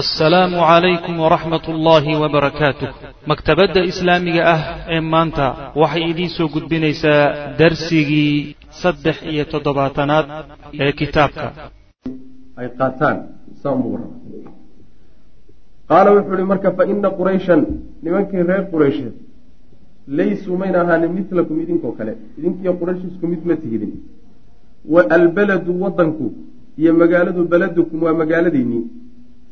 assalaamu calaykum waraxmat ullaahi wabarakaatuh maktabadda islaamiga ah ee maanta waxay idiin soo gudbinaysaa darsigii saddex iyo toddobaatanaad ee kitaabka. Qaala wuxuu ihi marka faina qurayshan nimankii reer quraysheed laysuu mayna ahaanin milakum idinkoo kale. Idinkiiyo quraysh isku mid ma tihidin wa albaladu wadanku iyo magaaladu beladukum waa magaaladiinnii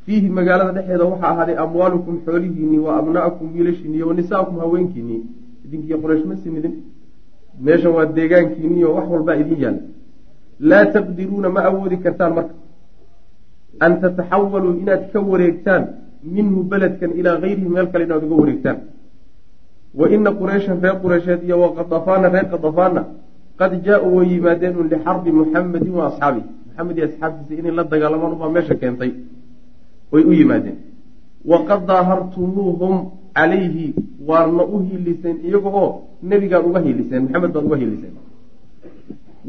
fiihi magaalada dhexeeda waxaa ahaaday amwaalukum xoolihiinnii wa abna'akum wiilashiinni iyo wa nisaakum haweenkiinnii idinkiiyo quraysh ma sinidin meeshan waa deegaankiinni oo wax walbaa idin yaalla laa taqdiruuna ma awoodi kartaan marka. An tataxawaluu inaad ka wareegtaan minhu beledkan ilaa gayrihi meel kale inaad uga wareegtaan. Wa ina qurayshan reer qureysheed iyo wa qadafaana reer qadafaana qad jaa-uu way yimaadeen un lixarbi muxamedin wa asxaabihi. Maxamed iyo asxaabtiisa inay la dagaalamaan ubaa meesha keentay way u yimaadeen. Waqad daahartumuuhum calayhi waadna u hiiliseen iyaga oo nebigaad uga hiiliseen maxamed baad uga hiiliseen.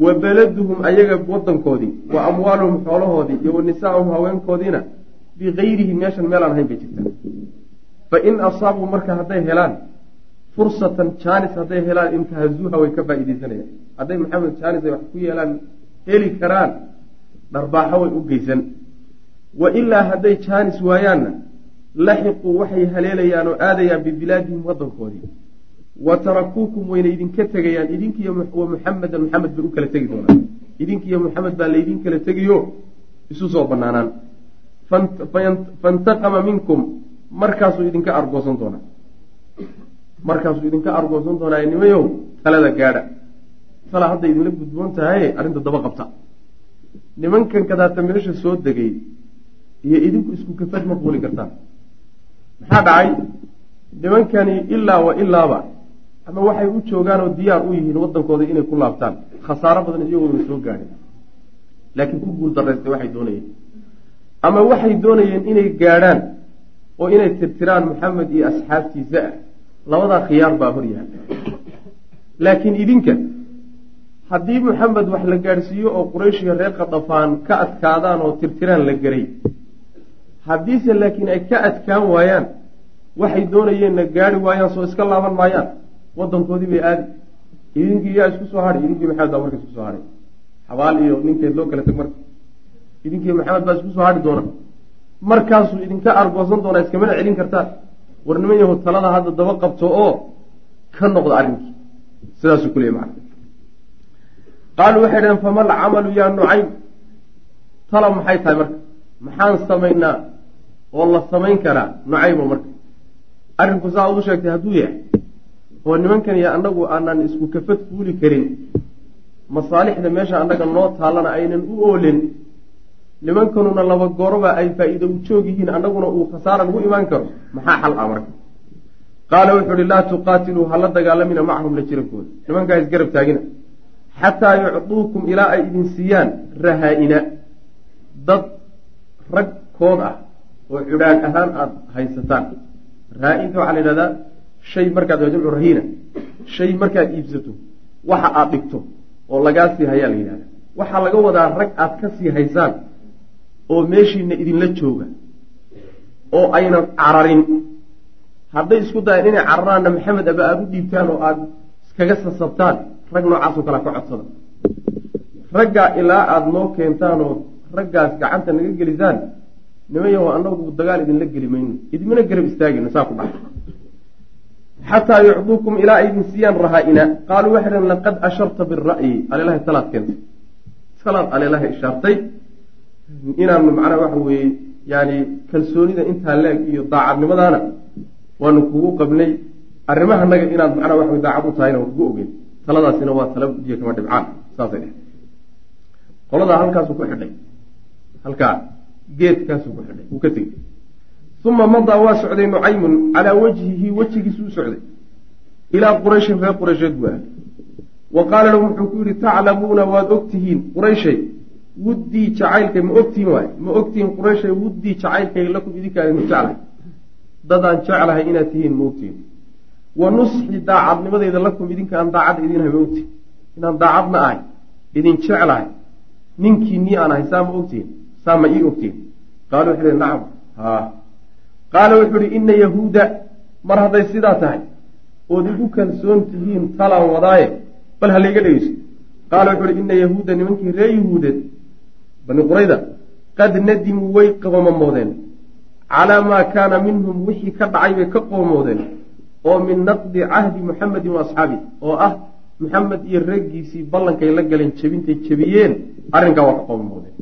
Wa beladuhum ayaga wadankoodii wa amwaaluhum xoolahoodii iyo wa nisaahum haweenkoodiina bigayrihi meeshan meelaan ahayn bay jirtaan. Fa in asaabuu marka hadday helaan fursatan jaanis hadday helaan intahazuuha way ka faa-ideysanayaan hadday maxamed jaanis ay wax ku yeelaan heli karaan dharbaaxo way u geysan wa ilaa hadday jaanis waayaanna laxiquu waxay haleelayaan oo aadayaan bibilaadihim wadankoodii wa tarakuukum wayna idinka tegayaan idinkiiyo wa muxamedan maxamed bay u kala tegi doonaan idinkiiyo muxamed baa laydin kala tegiyo isu soo banaanaan fantaqama minkum markaasuu idinka argoosan doonaa. Markaasuu idinka argoosan doonaa nimayow talada gaadha. Tala hadday idinla gudboon tahay arrinta daba qabta. Nimankan kadaata meesha soo degay iyo idinku isku kafad ma quuli kartaan maxaa dhacay? Nimankani ilaa wa ilaaba ama waxay u joogaan oo diyaar u yihiin wadankooda inay ku laabtaan. Khasaaro badan iyagooda soo gaadhay laakiin ku guul daraystay waxay doonayeen. Ama waxay doonayeen inay gaadhaan oo inay tirtiraan maxamed iyo asxaabtiisa ah. Labadaa khiyaar baa hor yahay laakiin idinka haddii maxamed wax la gaadhsiiyo oo qurayshiga reer qadafaan ka adkaadaan oo tirtiraan la geray haddiise laakiin ay ka adkaan waayaan. Waxay doonayeenna gaari waayaan soo iska laaban maayaan wadankoodii bay aadi. Idinkii yaa isku soo hadhay idinkii maxamed baa marka isku soo hadhay xabaal iyo ninkeed loo kala teg marka. Idinkii maxamed baa isku soo hadhi doona markaasuu idinka argoosan doonaa iskamana celin kartaan war niman yahu talada hadda daba qabto oo ka noqda arrinkii sidaasuu ku leeyay macana qaaluu waxay dhaheen famal camalu yaa nucaym? Tala maxay tahay marka? Maxaan samaynaa oo la samayn karaa nucaymo marka. Arrinku saa ugu sheegtay hadduu yahay oo nimankan iyo annagu aanan isku kafad fuuli karin masaalixda meesha annaga noo taallana aynan u oolin nimankanuna laba gooroba ay faa-iida u joog yihiin annaguna uu khasaara ugu imaan karo maxaa xal ah marka? Qaala wuxuu uhi laa tuqaatiluu hala dagaalamina macahum la jirankooda nimankaa isgarab taagina xataa yucduukum ilaa ay idin siiyaan rahaa-ina dad rag kood ah oo cudhaag ahaan aada haysataan. Raa-inka waxaa la yidhahdaa shay markaad jamcu rahiina shay markaad iibsato waxa aada dhigto oo lagaa sii hayaa la yidhahda waxaa laga wadaa rag aada ka sii haysaan oo meeshiina idinla jooga oo aynan cararin. Hadday isku dayaan inay cararaanna maxamed aba aada u dhiibtaan oo aada iskaga sasabtaan rag noocaasoo kalea ka codsada raggaa ilaa aada noo keentaan oo raggaas gacanta naga gelisaan niman yaho anagu dagaal idinla geli mayno idimana garab istaagayno saa ku dhaca xataa yucduukum ilaa ay idin siiyaan rahaa-ina qaaluu waxay dhaheen laqad asharta bira'yi alelahay talaad keentay. Talaad alelahay ishaartay. Inaanu macnaha waxa weeye yaani kalsoonida intaa leeg iyo daacadnimadaana waanu kugu qabnay. Arrimahanaga inaad macnaha waxa daacad u tahayna waa kugu ogeyn taladaasina waa tala biyo kama dhibcaan saasay dheh qoladaa halkaasuu ku xidhay. Halkaa geedkaasuu ku xidhay uu ka tegey. Uma madaa waa socday nucaymun calaa wajhihi wejigiisu u socday. Ilaa qurayshin reer quraysheed buu aaday wa qaala lahum wuxuu ku yidhi taclamuuna waad ogtihiin qurayshay wuddii jacaylkay ma ogtihiin waay? Ma ogtihiin qurayshay wuddii jacaylkay lakum idinkaadinu jeclahay? Dadaan jeclahay inaad tihiin ma ogtihiin wa nusxi daacadnimadeyda lakum idinka aan daacadda idinhay ma ogtihin inaan daacadna ahay idin jeclahay ninkii nii aan ahay saa ma ogtihin saa ma ii ogtihin qaalu waxay dhi nacam. Ha. Qaala wuxuu ihi ina yahuuda mar hadday sidaa tahay ood igu kalsoon tihiin talaan wadaaye bal ha layga dhegeyso qaala wuxuu ihi ina yahuuda nimankii ree yahuudeed bani qurayda qad nadimuu way qoomamoodeen calaa maa kaana minhum wixii ka dhacay bay ka qoomoodeen oo min naqdi cahdi muxamedin wa asxaabi oo ah muxamed iyo raggiisii ballankay la galeen jebintay jebiyeen arrinkaa waa ka qoomamoodeen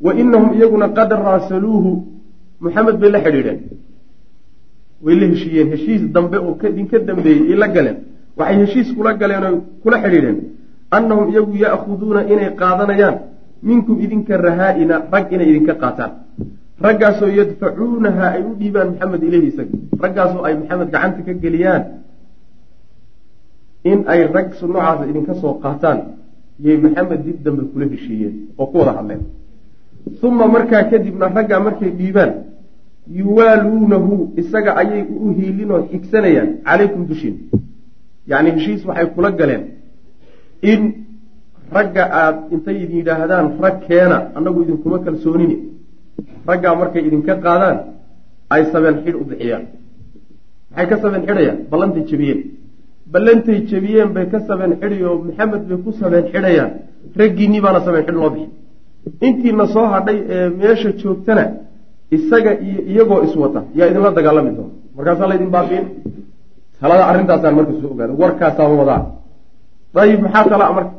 wa inahum iyaguna qad raasaluuhu. Muxamed bay la xidhiidheen. Way la heshiiyeen. Heshiis dambe oo idinka dambeeyey ay la galeen. Waxay heshiis kula galeen oo kula xidhiidheen. Annahum iyagu ya'khuduuna inay qaadanayaan. Minkum idinka rahaa-ina rag inay idinka qaataan. Raggaasoo yadfacuunaha ay u dhiibaan maxamed ileyhi isaga raggaasoo ay maxamed gacanta ka geliyaan. In ay rag noocaasa idinka soo qaataan yay maxamed dib dambe kula heshiiyeen oo ku wada hadleen uma markaa kadibna raggaa markay dhiibaan yuwaaluunahu isaga ayay u hiilinoo xigsanayaan calaykum dushiin. Yacni heshiis waxay kula galeen. In ragga aada intay idin yidhaahdaan rag keena annagu idinkuma kalsoonini raggaa markay idinka qaadaan ay sabeen xidh u bixiyaan. Maxay ka sabeen xidhayaan ballantay jebiyeen. Ballantay jebiyeen bay ka sabeen xidhi oo maxamed bay ku sabeen xidhayaan. Raggiinnii baana sabeen xidh loo bixi intiina soo hadhay ee meesha joogtana isaga iyo iyagoo iswata yaa idinla dagaalami doona. Markaasaa laydin baabiin talada arrintaasaan marka soo ogaada. Warkaasaan wadaa dayib maxaa talaa marka?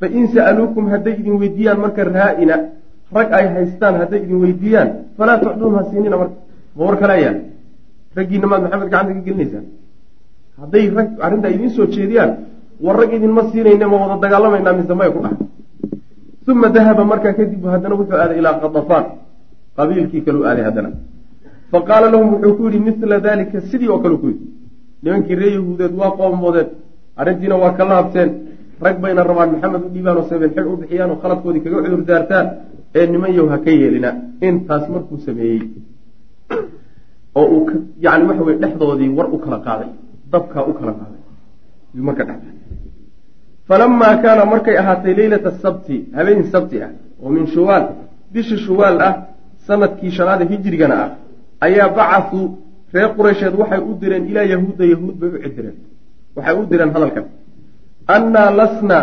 Fa in sa'aluukum hadday idin weydiiyaan marka raa-ina rag ay haystaan hadday idin weydiiyaan falaa tucduum ha siinina marka. Ma war kaleayaan raggiina maad maxamed gacanta ka gelinaysaan. Hadday rag arrintaa idiin soo jeediyaan war rag idinma siinayna ma wada dagaalamaynaa mise maya ku dhahay uma dahaba markaa kadib haddana wuxuu aaday ilaa qadafaan qabiilkii kaleu aaday haddana fa qaala lahum wuxuu ku yidhi mila dalika sidii oo kale ku yidhi nimankii ree yahuudeed waa qoommoodeen arrintiina waa ka laabteen rag bayna rabaan maxamed u dhiibaan oo sabeen xil u bixiyaan oo khaladkoodii kaga cudur daartaan ee niman yow ha ka yeelina intaas markuu sameeyey oo uu yani waxa weye dhexdoodii war u kala qaaday dabkaa u kala qaaday marka dhex falamaa kaana markay ahaatay leylata sabti habeen sabti ah oo min shuwaal bisha shuwaal ah sannadkii shanaada hijrigana ah ayaa bacasuu reer qureysheed waxay u direen ilaa yahuudda yahuud bay u cidireen waxay u direen hadalkan annaa lasna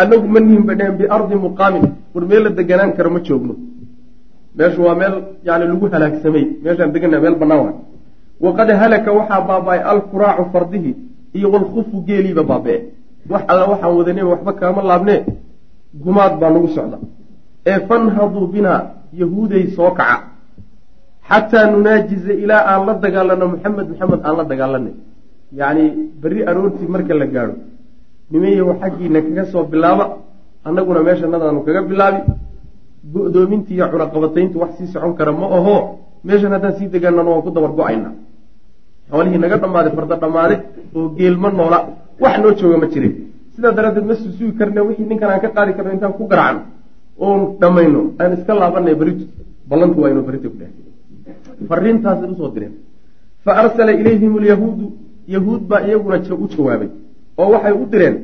anagu ma nihin ba dheheen biardi muqaamin war meel la deganaan karo ma joogno meeshu waa meel yani lagu halaagsamay meeshaan degana meel banaan waay waqad halaka waxaa baaba-ay alkuraacu fardihi iyo walkufu geeliiba baabe-e wax alla waxaan wadaneen waxba kaama laabnee gumaad baa nagu socda. Ee fanhaduu binaa yahuuday soo kaca. Xataa nunaajiza ilaa aan la dagaalano maxamed maxamed aan la dagaalanay yacni berri aroortii marka la gaadho. Nimanyahu xaggiina kaga soo bilaaba annaguna meeshanadaanu kaga bilaabi. Go-doomintii iyo cunaqabatayntu wax sii socon kara ma aho meeshan haddaan sii degaanano waan ku dabar go'ayna. Xoolihii naga dhammaaday farda dhammaaday oo geelma noola wax noo jooga ma jirin. Sidaa daraaddeed ma susugi karne wixii ninkan aan ka qaadi karno intaan ku garacno. Oon dhammayno aan iska laabanay beritu ballantu waa inuu berita ku dheh fariintaasay u soo direen. Fa arsala ilayhim alyahuudu yahuud baa iyaguna u jawaabay oo waxay u direen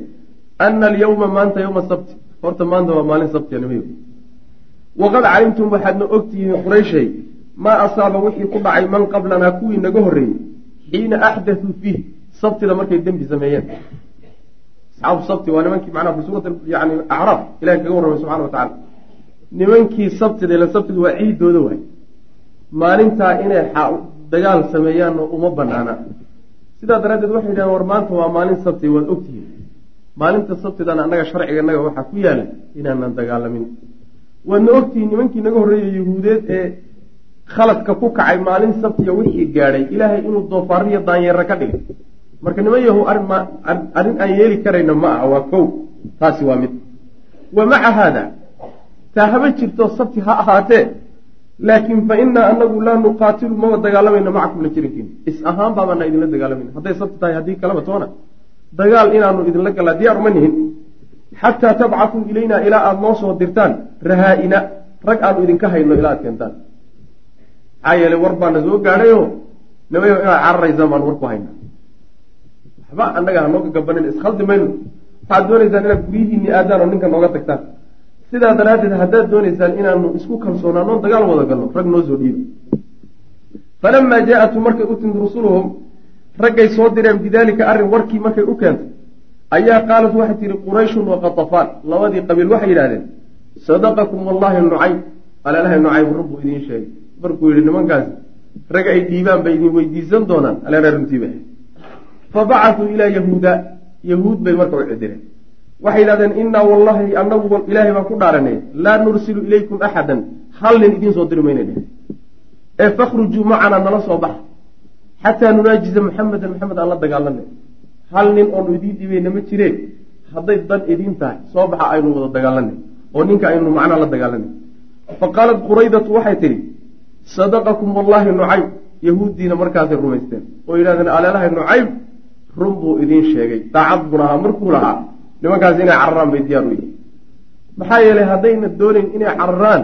ana alyawma maanta yowma sabti. Horta maanta waa maalin sabtiya nimayo waqad calimtum waxaadna ogtihiin qurayshay maa asaaba wixii ku dhacay man qablanaa kuwii naga horreeyey xiina axdatuu fiih sabtida markay dembi sameeyeen. Asxaabu sabti waa nimankii macnaha fi suurati yani acraaf ilahi kaga warramay subxana wa tacala nimankii sabtida ilan sabtidu waa ciidooda waay. Maalintaa inay dagaal sameeyaanna uma banaana sidaa daraaddeed waxay yidhahdeen war maanta waa maalin sabti waad ogtihiin maalinta sabtidana annaga sharciga naga waxaa ku yaalla inaanan dagaalamin. Waadna ogtihiin nimankii naga horreeyay yahuudeed ee khaladka ku kacay maalin sabtiya wixii gaadhay ilaahay inuu doofaariyo daanyeera ka dhigay marka niman yahu arrin aan yeeli karayna ma aha waa kow. Taasi waa mid. Wa maca haada. Taa haba jirto sabti ha ahaatee. Laakin fa inaa anagu laa nuqaatilu maba dagaalamayna macakum la jirinkiin is ahaan baabaana idinla dagaalamayna hadday sabti tahay haddii kalaba toona. Dagaal inaanu idinla gallaa diyaar uma nihin. Xataa tabcatuu ilaynaa ilaa aada noo soo dirtaan rahaa-ina rag aanu idinka hayno ilaa aad keentaan. Maxaa yeelay war baana soo gaadhayo nimayo inaad cararaysaan baan war ku haynaa waxba annaga hanooga gabanin iskhaldi mayno waxaad doonaysaan inaad guryihiinni aadaan oo ninka nooga tagtaan. Sidaa daraaddeed haddaad doonaysaan inaanu isku kalsoonaano dagaal wada galno rag noo soo dhiiba falamaa jaa-atu markay u timid rusuluhum raggay soo direen bidaalika arrin warkii markay u keentay. Ayaa qaalat waxay tihi qurayshun wa qatafaan. Labadii qabiil waxay yidhahdeen sadaqakum wallahi nucayb aleelahay nucayb run idiin sheegay. Markuu yidhi nimankaasi rag ay dhiibaan bay idin weydiisan doonaan. Aleela runtiiba fa bacasuu ilaa yahuuda yahuud bay marka u cidireen waxay yidhahdeen innaa wallahi anagu ilaahay baan ku dhaaranay laa nursilu ilaykum axadan hal nin idiin soo diri mayna dheh. Ee fakhrujuu macanaa nala soo baxa xataa nunaajiza maxamedan maxamed aan la dagaalanay hal nin oonu idiin dhibayna ma jireen. Hadday dan idiin tahay soo baxa aynu wada dagaalanay oo ninka aynu macnaa la dagaalanay fa qaalat quraydatu waxay tidhi sadaqakum wallahi nucayb yahuuddiina markaasay rumaysteen. Oo yidhahdeen aleelahay nucayb run buu idiin sheegay. Daacad bun ahaa markuu lahaa nimankaasi inay cararaan bay diyaar u yihiin maxaa yeelay haddayna doonayn inay cararaan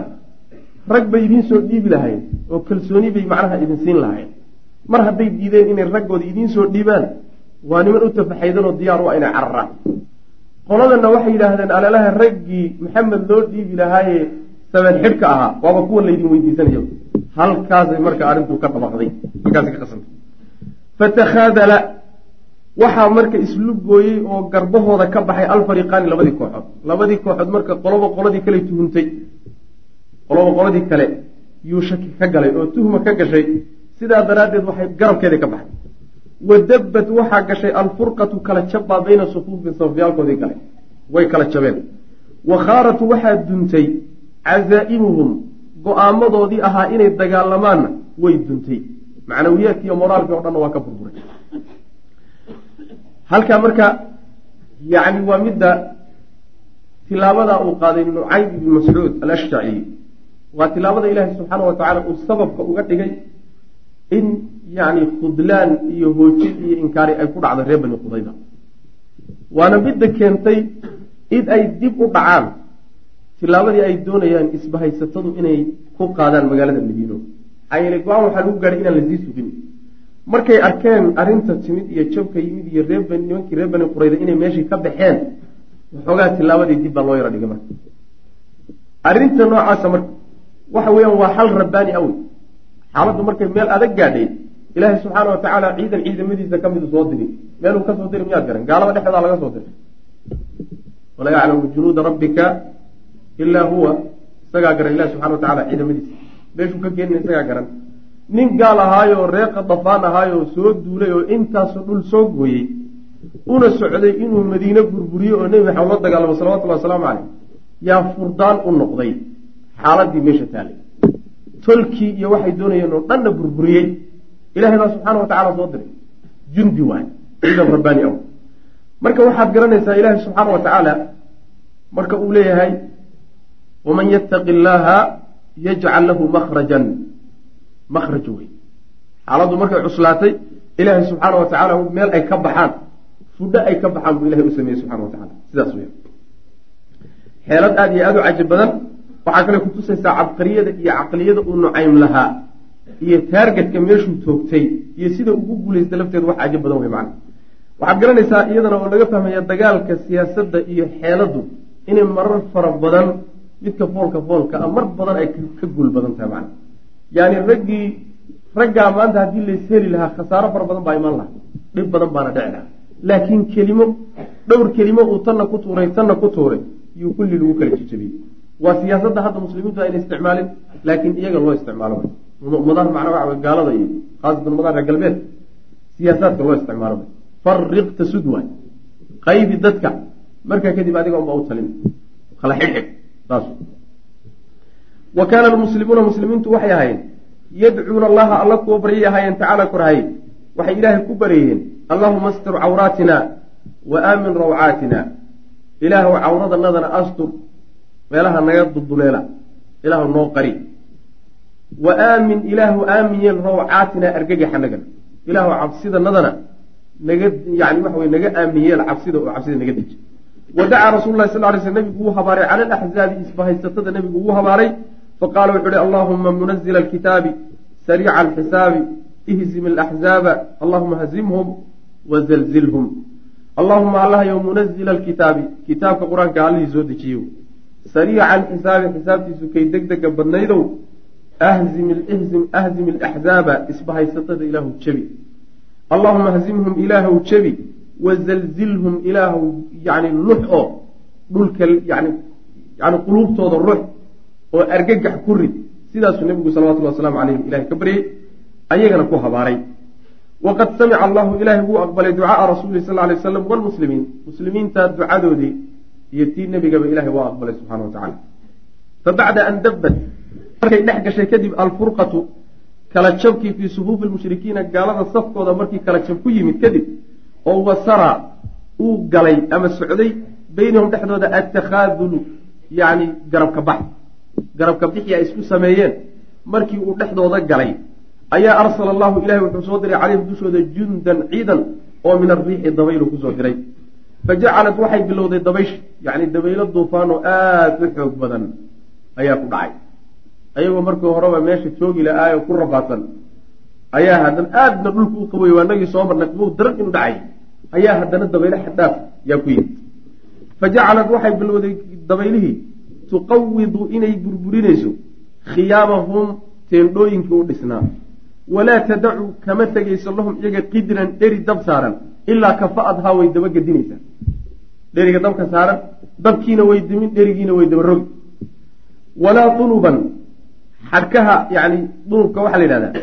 rag bay idiin soo dhiibi lahayn oo kalsooni bay macnaha idin siin lahayn. Mar hadday diideen inay raggooda idiin soo dhiibaan waa niman u tafaxaydanoo diyaar u ah inay cararaan. Qoladanna waxay yidhaahdeen aleelaha raggii maxamed loo dhiibi lahaaye saban xidhka ahaa waaba kuwa laydin weydiisanayo. Halkaasay marka arrintu ka dhabaqday halkaasay ka qasantay. Fatakhaadala waxaa marka islu gooyey oo garbahooda ka baxay alfariqaani labadii kooxood. Labadii kooxood marka qoloba qoladii kale tuhuntay. Qoloba qoladii kale yuu shaki ka galay oo tuhma ka gashay. Sidaa daraaddeed waxay garabkeedii ka baxay wadabbat waxaa gashay alfurqatu kala jabbaa bayna sufuufin safyaalkoodii gale way kala jabeen. Wa khaaratu waxaa duntay casaa'imuhum go'aamadoodii ahaa inay dagaalamaanna way duntay. Macnawiyaadki iyo moraalkii o dhanna waa ka burburay halkaa marka yacni waa midda tilaabadaa uu qaaday nucayb ibn mascuud alashjaci waa tilaabada ilaahay subxaana wa tacala uu sababka uga dhigay in yacni khudlaan iyo hoojin iyo inkaari ay ku dhacdo reer bani qudayda. Waana midda keentay in ay dib u dhacaan tilaabadii ay doonayaan isbahaysatadu inay ku qaadaan magaalada madiino. Maxaa yeele go'aan waxaa lagu gaadhay inaan la sii sugin markay arkeen arrinta timid iyo jabka yimid iyo reer nimankii reer bani qurayda inay meeshii ka baxeen waxoogaa tilaabadii dib baa loo yaro dhigay marka. Arrinta noocaasa marka waxa weeyaan waa xal rabbaani awey xaaladdu markay meel adag gaadhay ilaahay subxaana wa tacaala ciidan ciidamadiisa ka midu soo diri. Meeluu ka soo diri miyaad garan? Gaalada dhexdoodaa laga soo diray walaa yaclamu junuuda rabbika ilaa huwa isagaa garan ilahi subxana wa tacala ciidamadiisa. Meeshuu ka keenina isagaa garan nin gaal ahaayoo reer qadafaan ahaayoo soo duulay oo intaasoo dhul soo gooyey una socday inuu madiine burburiyo oo nebi maxamed la dagaalamo salawatullahi wasalaamu caleyh yaa furdaan u noqday. Xaaladii meesha taalay. Tolkii iyo waxay doonayeen oo dhanna burburiyey. Ilahay baa subxaana wa tacala soo diray. Jundi waay ciidan rabbaani aw. Marka waxaad garanaysaa ilaahay subxaana wa tacaala marka uu leeyahay waman yattaqi illaaha yajcal lahu makhrajan makhraj wey xaaladdu markay cuslaatay ilaahay subxaana wa tacaala meel ay ka baxaan fudho ay ka baxaan buu ilahay u sameeyey subxana wa tacala sidaas weya xeelad aada iyo aada u cajib badan waxaa kale kutusaysaa cabqariyada iyo caqliyada uu nucaym lahaa iyo taargetka meeshuu toogtay iyo sida ugu guulaysta lafteeda wax cajib badan wey macana waxaad garanaysaa iyadana oo laga fahmaya dagaalka siyaasadda iyo xeeladdu inay marar fara badan midka foolka foolka a mar badan ay ka guul badan tahay macana yaani raggii raggaa maanta haddii lays heli lahaa khasaaro fara badan baa imaan laha dhib badan baana dhici lahaa. Laakiin kelimo dhowr kelimo uu tanna ku tuuray tanna ku tuuray yuu kulli lagu kala jijabiyey waa siyaasadda hadda muslimiintu ayna isticmaalin laakiin iyaga loo isticmaalo. Ummadaha macnaa waxa wey gaalada iyo khaasatan ummadaha reer galbeed siyaasaadka loo isticmaalo. Fariq tasud waay. Qaybi dadka markaa kadib adiga unba u talin. Kala xidhxidh saas wa kaana almuslimuuna muslimiintu waxay ahaayeen yadcuuna allaha alla kuwa baryay ahaayeen tacaala korhaye waxay ilaahay ku baryayeen allahuma astur cawraatina wa aamin rawcaatina ilaahw cawradanadana astur meelaha naga dulduleela ilaahu noo qari. Wa aamin ilaahu aamin yeel rawcaatina argagaxanagana ilaahu cabsidanadana naga yani waxa wey naga aamin yeel cabsida oo cabsida naga deji. Wa dacaa rasuulu lahi sal ly sl nabigu wuu habaaray cala alaxzaabi isbahaysatada nabigu wuu habaaray faqaala wuxuu uhi allahuma munazila alkitaabi sariica alxisaabi ihzim alaxzaaba allahuma hazimhum wazalzilhum allahuma allahyow munazila alkitaabi kitaabka qur'aanka allihii soo dejiyo sariica alxisaabi xisaabtiisu kay deg dega badnaydow ihzim ahzim alaxzaaba isbahaysatada ilaahu jebi allahuma hzimhum ilaahw jebi wazalzilhum ilaahw yani lux oo dhulka yani yani quluubtooda rux oo argagax ku rid sidaasuu nebigu salawatullhi wasalaamu calayhim ilahay ka baryey ayagana ku habaaray. Waqad samica allahu ilaahay wuu aqbalay ducaaa rasuuli sal lay waslam wlmuslimiin muslimiinta ducadoodii iyo tii nebigaba ilahay waa aqbalay subxana wa tacala fabacda an dabbat. Markay dhex gashay kadib alfurqatu. Kala jabkii fii sufuufi lmushrikiina gaalada safkooda markii kala jab ku yimid kadib oo wasara uu galay ama socday beynahum dhexdooda attakhaadulu yani garabka bax garabka bixi ay isku sameeyeen. Markii uu dhexdooda galay ayaa arsala allahu ilahay wuxuu soo diray calayhim dushooda jundan ciidan oo min arriixi dabaylu ku soo diray. Fa jacalat waxay bilowday dabaysh yacni dabaylo duufaan oo aada u xoog badan ayaa ku dhacay. Ayagoo markii horeba meesha joogi la-aayo ku rafaadsan ayaa haddana aadna dhulku u qabay waa nagii soo marnay qabow daran inu dhacay. Ayaa haddana dabaylo xaddaaf yaa ku yimid. Fa jacalat waxay bilowday dabaylihii tuqawidu inay burburinayso khiyaamahum teendhooyinkii u dhisnaa. Walaa tadacu kama tegayso lahum iyaga qidran dheri dab saaran ilaa kafa-adhaa way daba gedinaysaa. Dheriga dabka saaran dabkiina way dimin dherigiina way daba rogi. Walaa duluban xadhkaha yani dulubka waxaa la yidhahdaa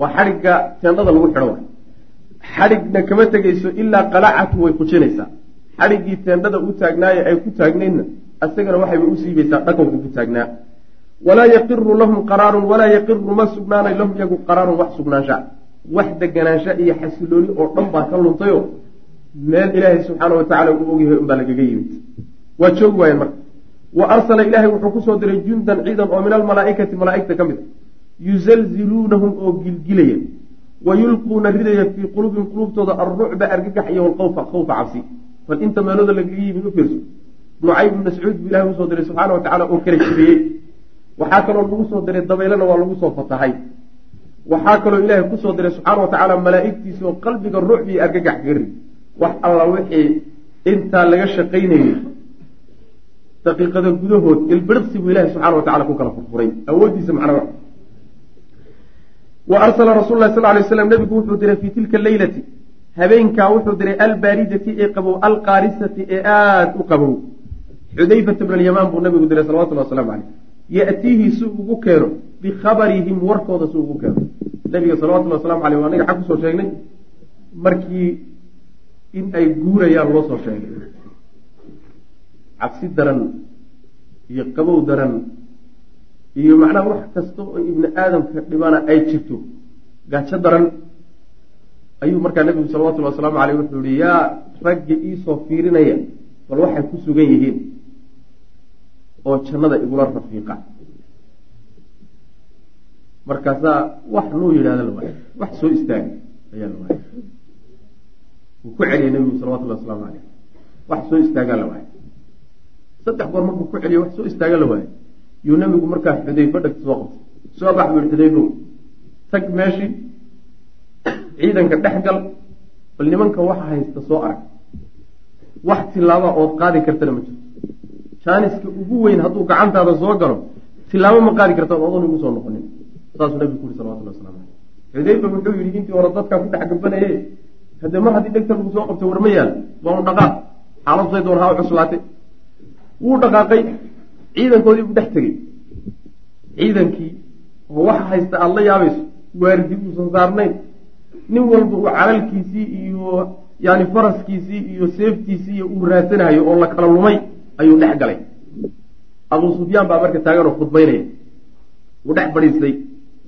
waa xadhigga teendhada lagu xidho xadhigna kama tegayso ilaa qalacatu way fujinaysaa xadhiggii teendhada u taagnaaye ay ku taagnaydna isagana waxayba u siibaysaa dhaqanku ku taagnaa walaa yaqiru lahum qaraarun walaa yaqiru ma sugnaanay lahum iyagu qaraarun wax sugnaansha. Wax deganaansha iyo xasilooni oo dhan baa ka luntayo meel ilaahay subxaana wa tacala uu ogyahay unbaa lagaga yimid. Waa joogi waayeen marka. Wa arsala ilaahay wuxuu ku soo diray jundan ciidan oo min almalaaikati malaaigta ka mid a yuzalziluunahum oo gilgilaya. Wa yulquuna ridaya fii quluubihim quluubtooda alrucba argagax iyo walqawfa khawfa cabsi. Bal inta meelooda lagaga yimid u fiirso nucayb ibn mascuud buu ilahay u soo diray subxaana wa tacala oo kala jibiyey. Waxaa kaloo lagu soo diray dabaylana waa lagu soo fatahay. Waxaa kaloo ilaahay ku soo diray subxaana wa tacaala malaa'igtiisa oo qalbiga iyo argagax rid wax alla wixii intaa laga shaqaynayay. Daqiiqada gudahood ilbiriqsi buu ilahay subxana wa tacala ku kala furfuray. Awooddiisa macnaa wa arsala rasul lah sal lay slam nebigu wuxuu diray fii tilka leylati habeenkaa wuxuu diray albaaridati ee qabow alqaarisati ee aada u qabow xudayfata bn alyamaan buu nabigu diray salawatullah waslamu caleyh yatiihi si ugu keeno bikhabarihim warkooda si ugu keeno nabiga salawatullah waslamu aleyh anaga xag ku soo sheegnay? Markii in ay guurayaan loo soo sheegay cabsi daran iyo qabow daran iyo macnaha wax kasta oo ibni aadamka dhibana ay jirto. Gaajo daran ayuu markaa nabigu salawatullahi wasalaamu aleyh wuxuu yihi yaa raggi iisoo fiirinaya bal waxay ku sugan yihiin oo jannada igula rafiiqa. Markaasaa wax nuu yidhahda la waaya wax soo istaaga ayaa la waaya wuu ku celiyay nabigu salawatullahi wasalaamu aleyh wax soo istaagaa la waaya saddex goor markuu ku celiyo wax soo istaaga la waaya yuu nabigu markaa xudayfo dhegta soo qabtay. Soo bax buu yihi xudayfow tag meeshii ciidanka dhex gal bal nimanka waxa haysta soo arag. Wax tilaaba ood qaadi kartana ma jirto jaaniska ugu weyn hadduu gacantaada soo galo tilaabo ma qaadi karta odoon igu soo noqonin. Saasuu nabigu ku yuri waslamu aleyh xudayfa wuxuu yihi intii hore dadkaa ku dhex gabanaye haddee mar haddii dhegta lagu soo qabtay war ma yaal waa un dhaqaaq xaaladusay doon haa u cuslaatay. Wuu dhaqaaqay ciidankoodii buu dhex tegey. Ciidankii oo waxa haysta aada la yaabayso waardi uusan saarnayn nin walba uu calalkiisii iyo yani faraskiisii iyo seeftiisii iyo uu raadsanayo oo la kala lumay ayuu dhex galay. Abuu sufyaan baa marka taaganoo khudbaynaya. Wuu dhex badhiistay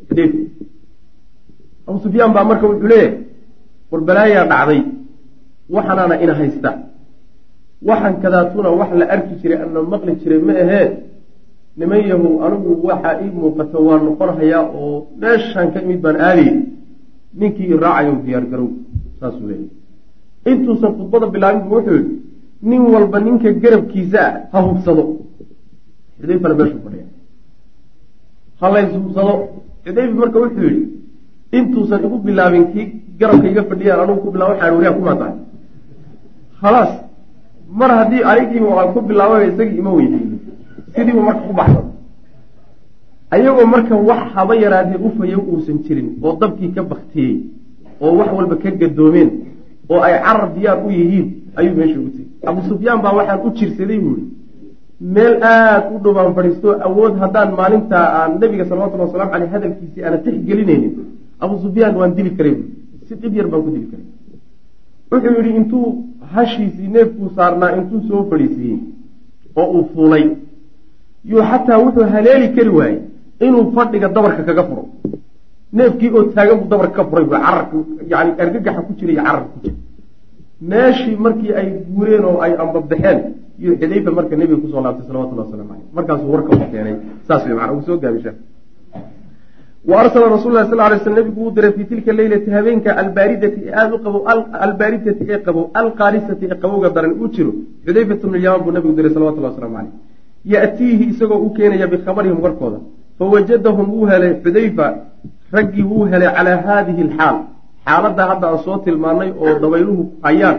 xudeyfa abuu sufyaan baa marka wuxuu leeyahay war balaayaa dhacday. Waxanaana ina haysta. Waxan kadaatuna wax la arki jiray ana maqli jiray ma ahee niman yahow anigu waxaa ii muuqata waa noqonhayaa oo meeshaan ka imid baan aadayy ninkii i raacayo diyaar garow saasuu leeyahy intuusan khudbada bilaabin wuxuu yihi nin walba ninka garabkiisa ah ha hubsado. Xudayfana meeshuu fadhiya ha lays hubsado. Xudayfa marka wuxuu yihi intuusan igu bilaabin kii garabka iga fadhiyaan anugu ku bilaa waxaan wariyaa kumaa tahay khalaas mar haddii anigii aan ku bilaabay isagii ima weydiiyo sidiibu marka ku baxsan. Ayagoo marka wax haba yaraadee ufayo uusan jirin oo dabkii ka baktiyey oo wax walba ka gadoomeen oo ay carar diyaar u yihiin ayuu meesha ugu tegey abu sufyaan baa waxaan u jirsaday buuri meel aada u dhowaan fadhiisto awood haddaan maalintaa aan nabiga salawatullhi wasalamu caleyh hadalkiisii aana tixgelinaynin. Abu sufyaan waan dili karay buuri si dhib yar baan ku dili karay. Wuxuu yidhi intuu hashiisii neefkuu saarnaa intuu soo fadhiisiiyey oo uu fuulay yuu xataa wuxuu haleeli kari waayey inuu fadhiga dabarka kaga furo. Neefkii oo taagan buu dabarka ka furay bu cararka yani argagaxa ku jira iyo cararka ku jira meeshii markii ay guureen oo ay ambabaxeen iyo xudayfa marka nebiga ku soo laabtay salawatullah waslamu caleyh markaasuu warka u keenay. Saas wey maana uu soo gaabisha. Wa arsala rasul lah sal lay sl nebigu uu diray fii tilka leylati habeenka albaaridati ee aada u qabow albaaridati ee qabow alqaarisati ee qabowga daran uu jiro. Xudayfatu bnu lyamaan buu nebigu diray salawatullah waslamu caleyh ya'tiihi isagoo u keenaya bikhabarihim warkooda. Fawajadahum wuu helay xudayfa raggii wuu helay calaa haadihi alxaal xaaladda hadda aan soo tilmaanay oo dabayluhu hayaan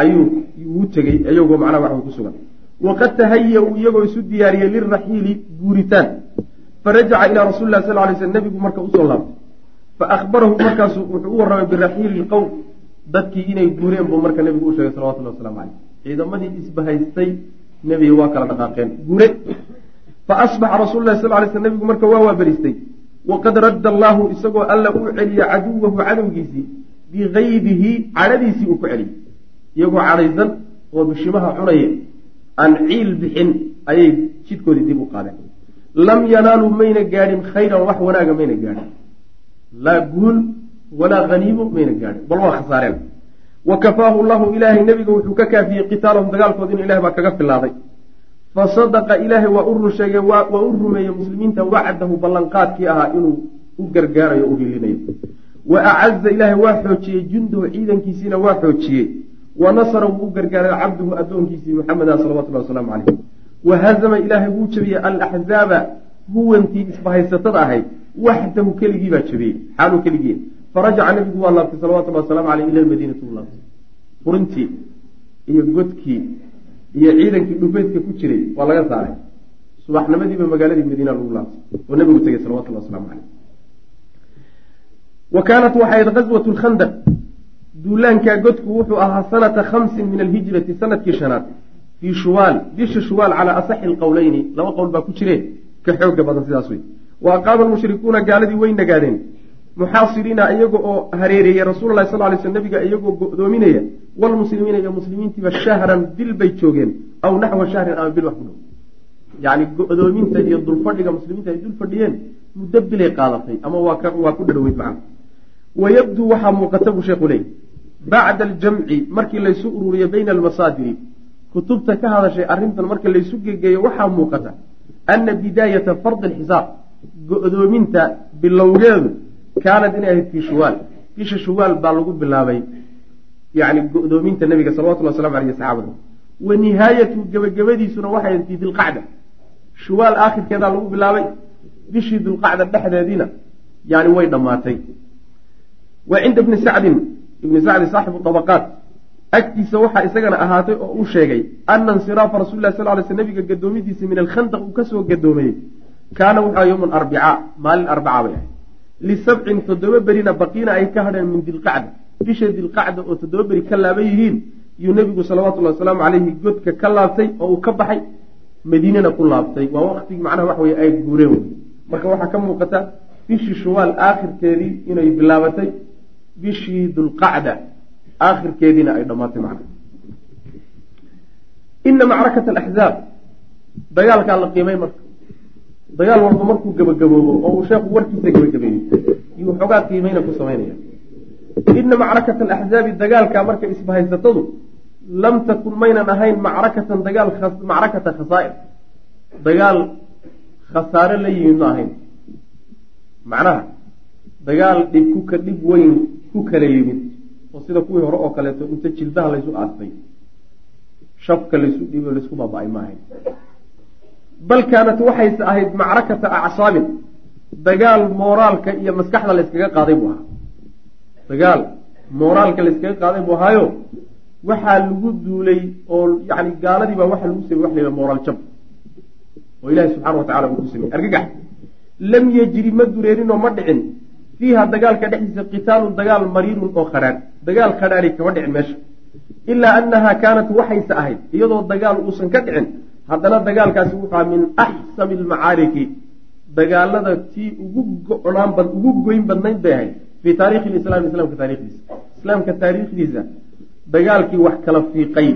ayuu wuu tegey iyagoo macnaha waxba ku sugan. Waqad tahaya-uu iyagoo isu diyaariyey liraxiili guuritaan. Farajaca ilaa rasuli lah sal lay sl nebigu marka u soo laabtay. Fa ahbarahu markaasu wuxuu u warramay biraxiili ilqowm dadkii inay guureen buu marka nebigu u sheegay salawatullahi waslamu caleyh ciidamadii isbahaystay nebiga waa kala dhaqaaqeen. Guure. Fa asbaxa rasul lah sal lay sl nebigu marka waa waabariistay waqad radda allaahu isagoo alla uu celiye caduwahu cadowgiisii bikaydihi cadhadiisii uu ku celiyey iyagoo cadhaysan oo bishimaha cunaya aan ciil bixin ayay jidkoodii dib u qaadeen lam yanaaluu mayna gaadhin khayran wax wanaaga mayna gaadhin laa guul walaa haniimo mayna gaadhin bal waa khasaareen wa kafaahu llahu ilaahay nebiga wuxuu ka kaafiyey qitaalahum dagaalkood inu ilahay baa kaga filaaday fa sadaqa ilaahay waa u run sheegay waa u rumeeyey muslimiinta wacdahu ballanqaadkii ahaa inuu u gargaarayo u hilinayo wa acaza ilaahay waa xoojiyey jundahu ciidankiisiina waa xoojiyey. Wa nasara wuu u gargaaray cabduhu addoonkiisii maxameda salawatullahi wasalaamu caleyh wa hazama ilaahay wuu jebiyey alaxzaaba huwantii isbahaysatada ahayd. Waxdahu keligii baa jebiyey xaaluu keligii. Farajaca nebigu waa laabtay salawatullahi wasalaamu caleyh ila lmadiinati u furintii iyo godkii iyo ciidankii dhufeydka ku jiray waa laga saaray. Subaxnimadiiba magaaladii madiina lagu laabtay oo nebigu tegey salawatullahi waslamu caleyh wa kaanat waxay ahayd gaswat lkhandaq duulaankaa godku wuxuu ahaa sanata khamsin min alhijrati sannadkii shanaad fii shuwaal bisha shuwaal calaa asaxi lqowleyni laba qowl baa ku jireen ka xooga badan sidaas wey wa aqaama almushrikuuna gaaladii way nagaadeen muxaasiriina iyaga oo hareereeyey rasuul lahi sal lay sl nabiga iyagoo go-doominaya walmuslimiina iyo muslimiintiiba shahran bil bay joogeen aw naxwa shahrin ama bil wax ku dhow. Yacni go-doominta iyo dulfadhiga muslimiinta ay dul fadhiyeen muddo bilay qaadatay ama waa ku dhadhoweyd macna wayabduu waxaa muuqata buu sheekhu leey bacda aljamci markii laysu ururiyo bayna almasaadiri kutubta ka hadashay arrintan marka laysu gegeeyo waxaa muuqata ana bidaayata fardi alxisaab go-doominta bilowgeedu kaanad inay ahayd fii shuwaal. Bisha shuwaal baa lagu bilaabay yani go-doominta nabiga salawatullah waslamu aleyh saxaabada wa nihaayatu gebagabadiisuna waxay ahayd fii dilqacda shuwaal aakhirkeedaa lagu bilaabay bishii dulqacda dhexdeediina yani way dhammaatay. Wa cinda bni sacdin ibni sacdi saaxibu dabaqaat agtiisa waxaa isagana ahaatay oo uu sheegay ana insiraafa rasuli lah sal ly sl nabiga gadoomidiisa min alkhandaq uu ka soo gadoomayey kaana wuxua yowman arbicaa maalin arbacaa bay ahayd lisabcin toddoba berina baqiina ay ka hadheen min dilqacda bisha dilqacda oo toddoba beri ka laaban yihiin yuu nebigu salawatullahi wasalaamu caleyhi godka ka laabtay oo uu ka baxay madiinana ku laabtay waa waqtigii macnaha waxa weye ay guureen marka waxaa ka muuqata bishii shuwaal aakhirkeedii inay bilaabatay bishii dulqacda aakhirkeediina ay dhammaatay macnaha ina macrakata alaxzaab dagaalkaa la qiimay marka dagaal walba markuu gebagaboobo oo uu sheekhu warkiisa gebagabeeyo yuu xoogaa qiimayna ku samaynaya ina macrakata alaxzaabi dagaalkaa marka isbahaysatadu lam takun maynan ahayn macrakatan dagaal macrakata khasaa'ir. Dagaal khasaare la yimid ma ahayn. Macnaha dagaal dhib kuka dhib weyn ku kala yimid oo sida kuwii hore oo kaleeto inta jilbaha laysu aastay shafka laysu dhibo laysku baaba-ay ma ahayn bal kaanat waxayse ahayd macrakata acsaabin dagaal mooraalka iyo maskaxda layskaga qaaday buu ahaa. Dagaal mooraalka layskaga qaaday buu ahaayo waxaa lagu duulay oo yani gaaladiibaa waxaa lagu samey wax la moraal jab. Oo ilahi subxana wa tacala uu ku sameeyey argagax lam yejri ma dureerinoo ma dhicin. Fiiha dagaalka dhexdiisa qitaalun dagaal mariirun oo khadhaadh dagaal khadhaadhi kama dhicin meesha. Ilaa annahaa kaanat waxayse ahayd iyadoo dagaal uusan ka dhicin haddana dagaalkaasi wuxua min axsami almacaariki dagaalada tii ugu go-naan ugu goyn badnayd bay ahayd fii taarikhi lislaam islaamka taarikhdiisa islaamka taariikhdiisa dagaalkii wax kala fiiqay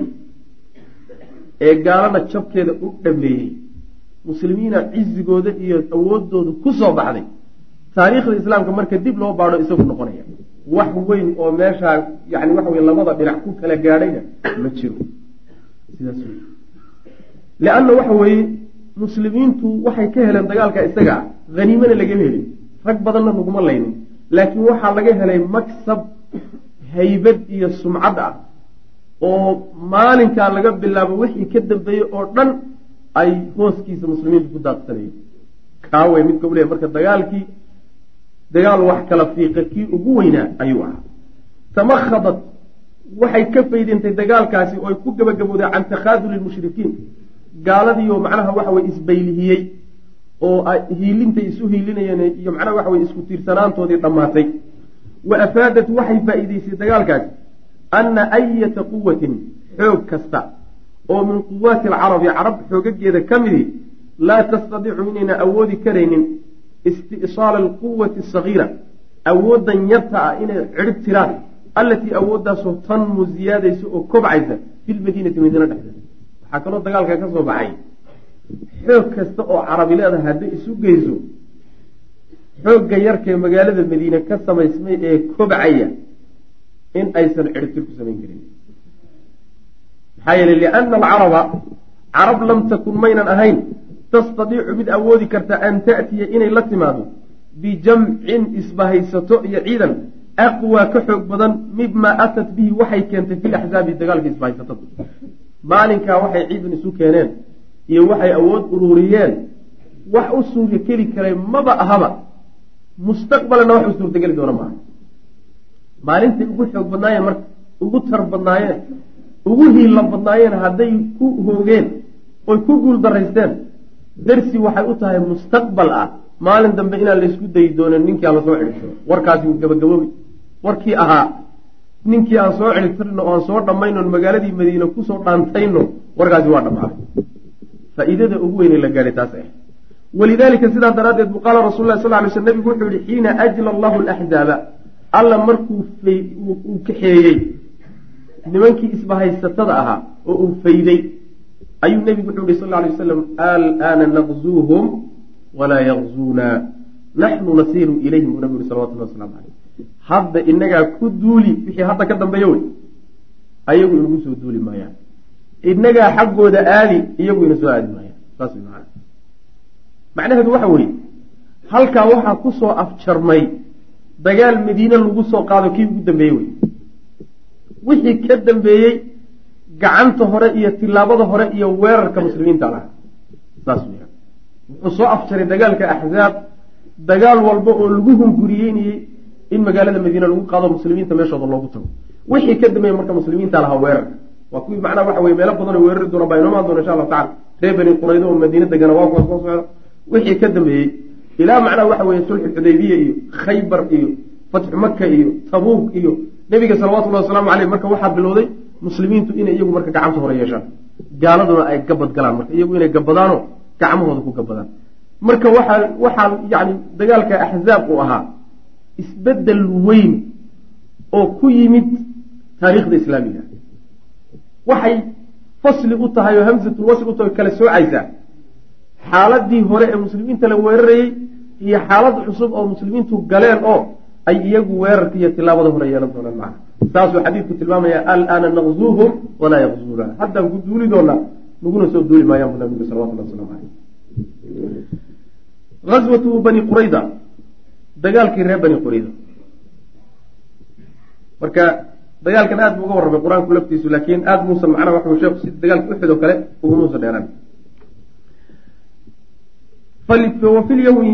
ee gaalada jabkeeda u dhameeyey muslimiina cizigooda iyo awoodooda ku soo baxday taariikhda islaamka marka dib loo baadho isagu noqonaya. Wax weyn oo meeshaa yani waxa wey labada dhinac ku kala gaadhayna ma jiro leanna waxa weeye muslimiintu waxay ka heleen dagaalka isaga ah haniimana lagama helin rag badanna laguma laynin laakiin waxaa laga helay maksab haybad iyo sumcad ah oo maalinkaa laga bilaabo wixii ka dambeeyey oo dhan ay hooskiisa muslimiintu ku daaqsanayeen kaawey midka u leey marka dagaalkii dagaal wax kala fiiqa kii ugu weynaa ayuu ahaa tamakhadat waxay ka faydintay dagaalkaasi oo ay ku gabagabooday can takhaaduli lmushrikiin gaaladiioo macnaha waxa weye isbaylihiyey oo hiilintay isu hiilinayeen iyo macnaha waxa weye isku tiirsanaantoodii dhammaatay. Wa afaadat waxay faa-iideysay dagaalkaasi anna ayata quwatin xoog kasta oo min quwaati alcarabi carab xoogageeda ka midi laa tastadiicu inayna awoodi karaynin isti'saala alquwati asagiira awooddan yarta ah inay cirib tiraan allatii awooddaasoo tanmu ziyaadaysa oo kobcaysa filmadiinati madiina dhexdeeda waxaa kaloo dagaalka ka soo baxay. Xoog kasta oo carabi leedahay hadday isu geyso xoogga yarkaee magaalada madiine ka samaysmay ee kobcaya in aysan ciribtir ku samayn karin. Maxaa yeeley liana alcaraba carab lam takun maynan ahayn tastadiicu mid awoodi karta an ta'tiya inay la timaado bijamcin isbahaysato iyo ciidan aqwaa ka xoog badan mimaa atat bihi waxay keentay fi laxzaabi dagaalka isbahaysatada maalinkaa waxay ciidan isu keeneen iyo waxay awood ururiyeen wax u suuriya keli karay maba ahaba. Mustaqbalna wax u suurtageli doona maaha. Maalintay ugu xoog badnaayeen marka ugu tar badnaayeen ugu hiilla badnaayeen hadday ku hoogeen oy ku guul daraysteen darsi waxay u tahay mustaqbal ah. Maalin dambe inaan laysku dayi doonin ninkii aan la soo celitiro warkaasi wuu gabagaboobi. Warkii ahaa ninkii aan soo celitirno oo aan soo dhammaynon magaaladii madiine ku soo dhaantayno warkaasi waa dhammaaday faa-iidada ugu weynay la gaadhay taas ah walidaalika sidaa daraaddeed buu qaala rasul lah sal lay sl nabigu wuxuu yihi xiina ajla allahu alaxzaaba alla markuu uu kaxeeyey nimankii isbahaysatada ahaa oo uu fayday ayuu nebigu wuxuu yihi sal ly wasalam alaana naqzuuhum walaa yaqzuuna naxnu nasiiru ilayhim buu nabigu yhi salawatullah waslamu caleyh hadda inagaa ku duuli wixii hadda ka dambeeya wey. Ayagu inagu soo duuli maayaan inagaa xaggooda aadi iyagu ina soo aadi maayaan saas way macnaheedu waxa weeye halkaa waxaa ku soo afjarmay dagaal madiine lagu soo qaado kii ugu dambeeyey wey. Wixii ka dambeeyey gacanta hore iyo tilaabada hore iyo weerarka muslimiinta laha saas weya wuxuu soo afjaray dagaalka axzaab dagaal walba oo lagu hunguriyeynayey in magaalada madiine lagu qaado muslimiinta meeshooda loogu tago. Wixii ka dambeeyey marka muslimiinta lahaa weerarka waa kuwii macnaha waxa weye meelo badan oo weerari doona baa inoo maan doona insha allahu tacala reer bani quraydo oo madiine degana waa kuwa soo socda. Wixii ka dambeeyey ilaa macnaha waxa weeye sulxu xudaybiya iyo khaybar iyo fatxu maka iyo tabuuk iyo nebiga salawatullahi wasalaamu caleyh marka waxaa bilowday muslimiintu inay iyagu marka gacanta hore yeeshaan. Gaaladuna ay gabad galaan marka iyagu inay gabadaanoo gacmahooda ku gabadaan. Marka waxaa waxaa yani dagaalka axzaab uu ahaa isbeddel weyn oo ku yimid taariikhda islaamiga. Waxay fasli u tahay oo hamsatul wasl u tahay kala soocaysaa xaaladii hore ee muslimiinta la weerarayey iyo xaalad cusub oo muslimiintu galeen oo ay iyagu weerarka iyo tilaabada hore yeelan doonaan macna. Saasuu xadiidku tilmaamaya alaana naqzuuhum walaa yaqzuuna haddaan ku duuli doonaa naguna soo duuli maayaan bu nabigu salawatullah waslamu caleyh azwatu bani qurayda dagaalkii reer bani qurayda marka dagaalkan aad buu uga warramay qur'aanku laftiisu laakiin aada muusan macnaha waxuu sheeku si dagaalka uxid oo kale ugumuusan dheeraan wa fi lyawmi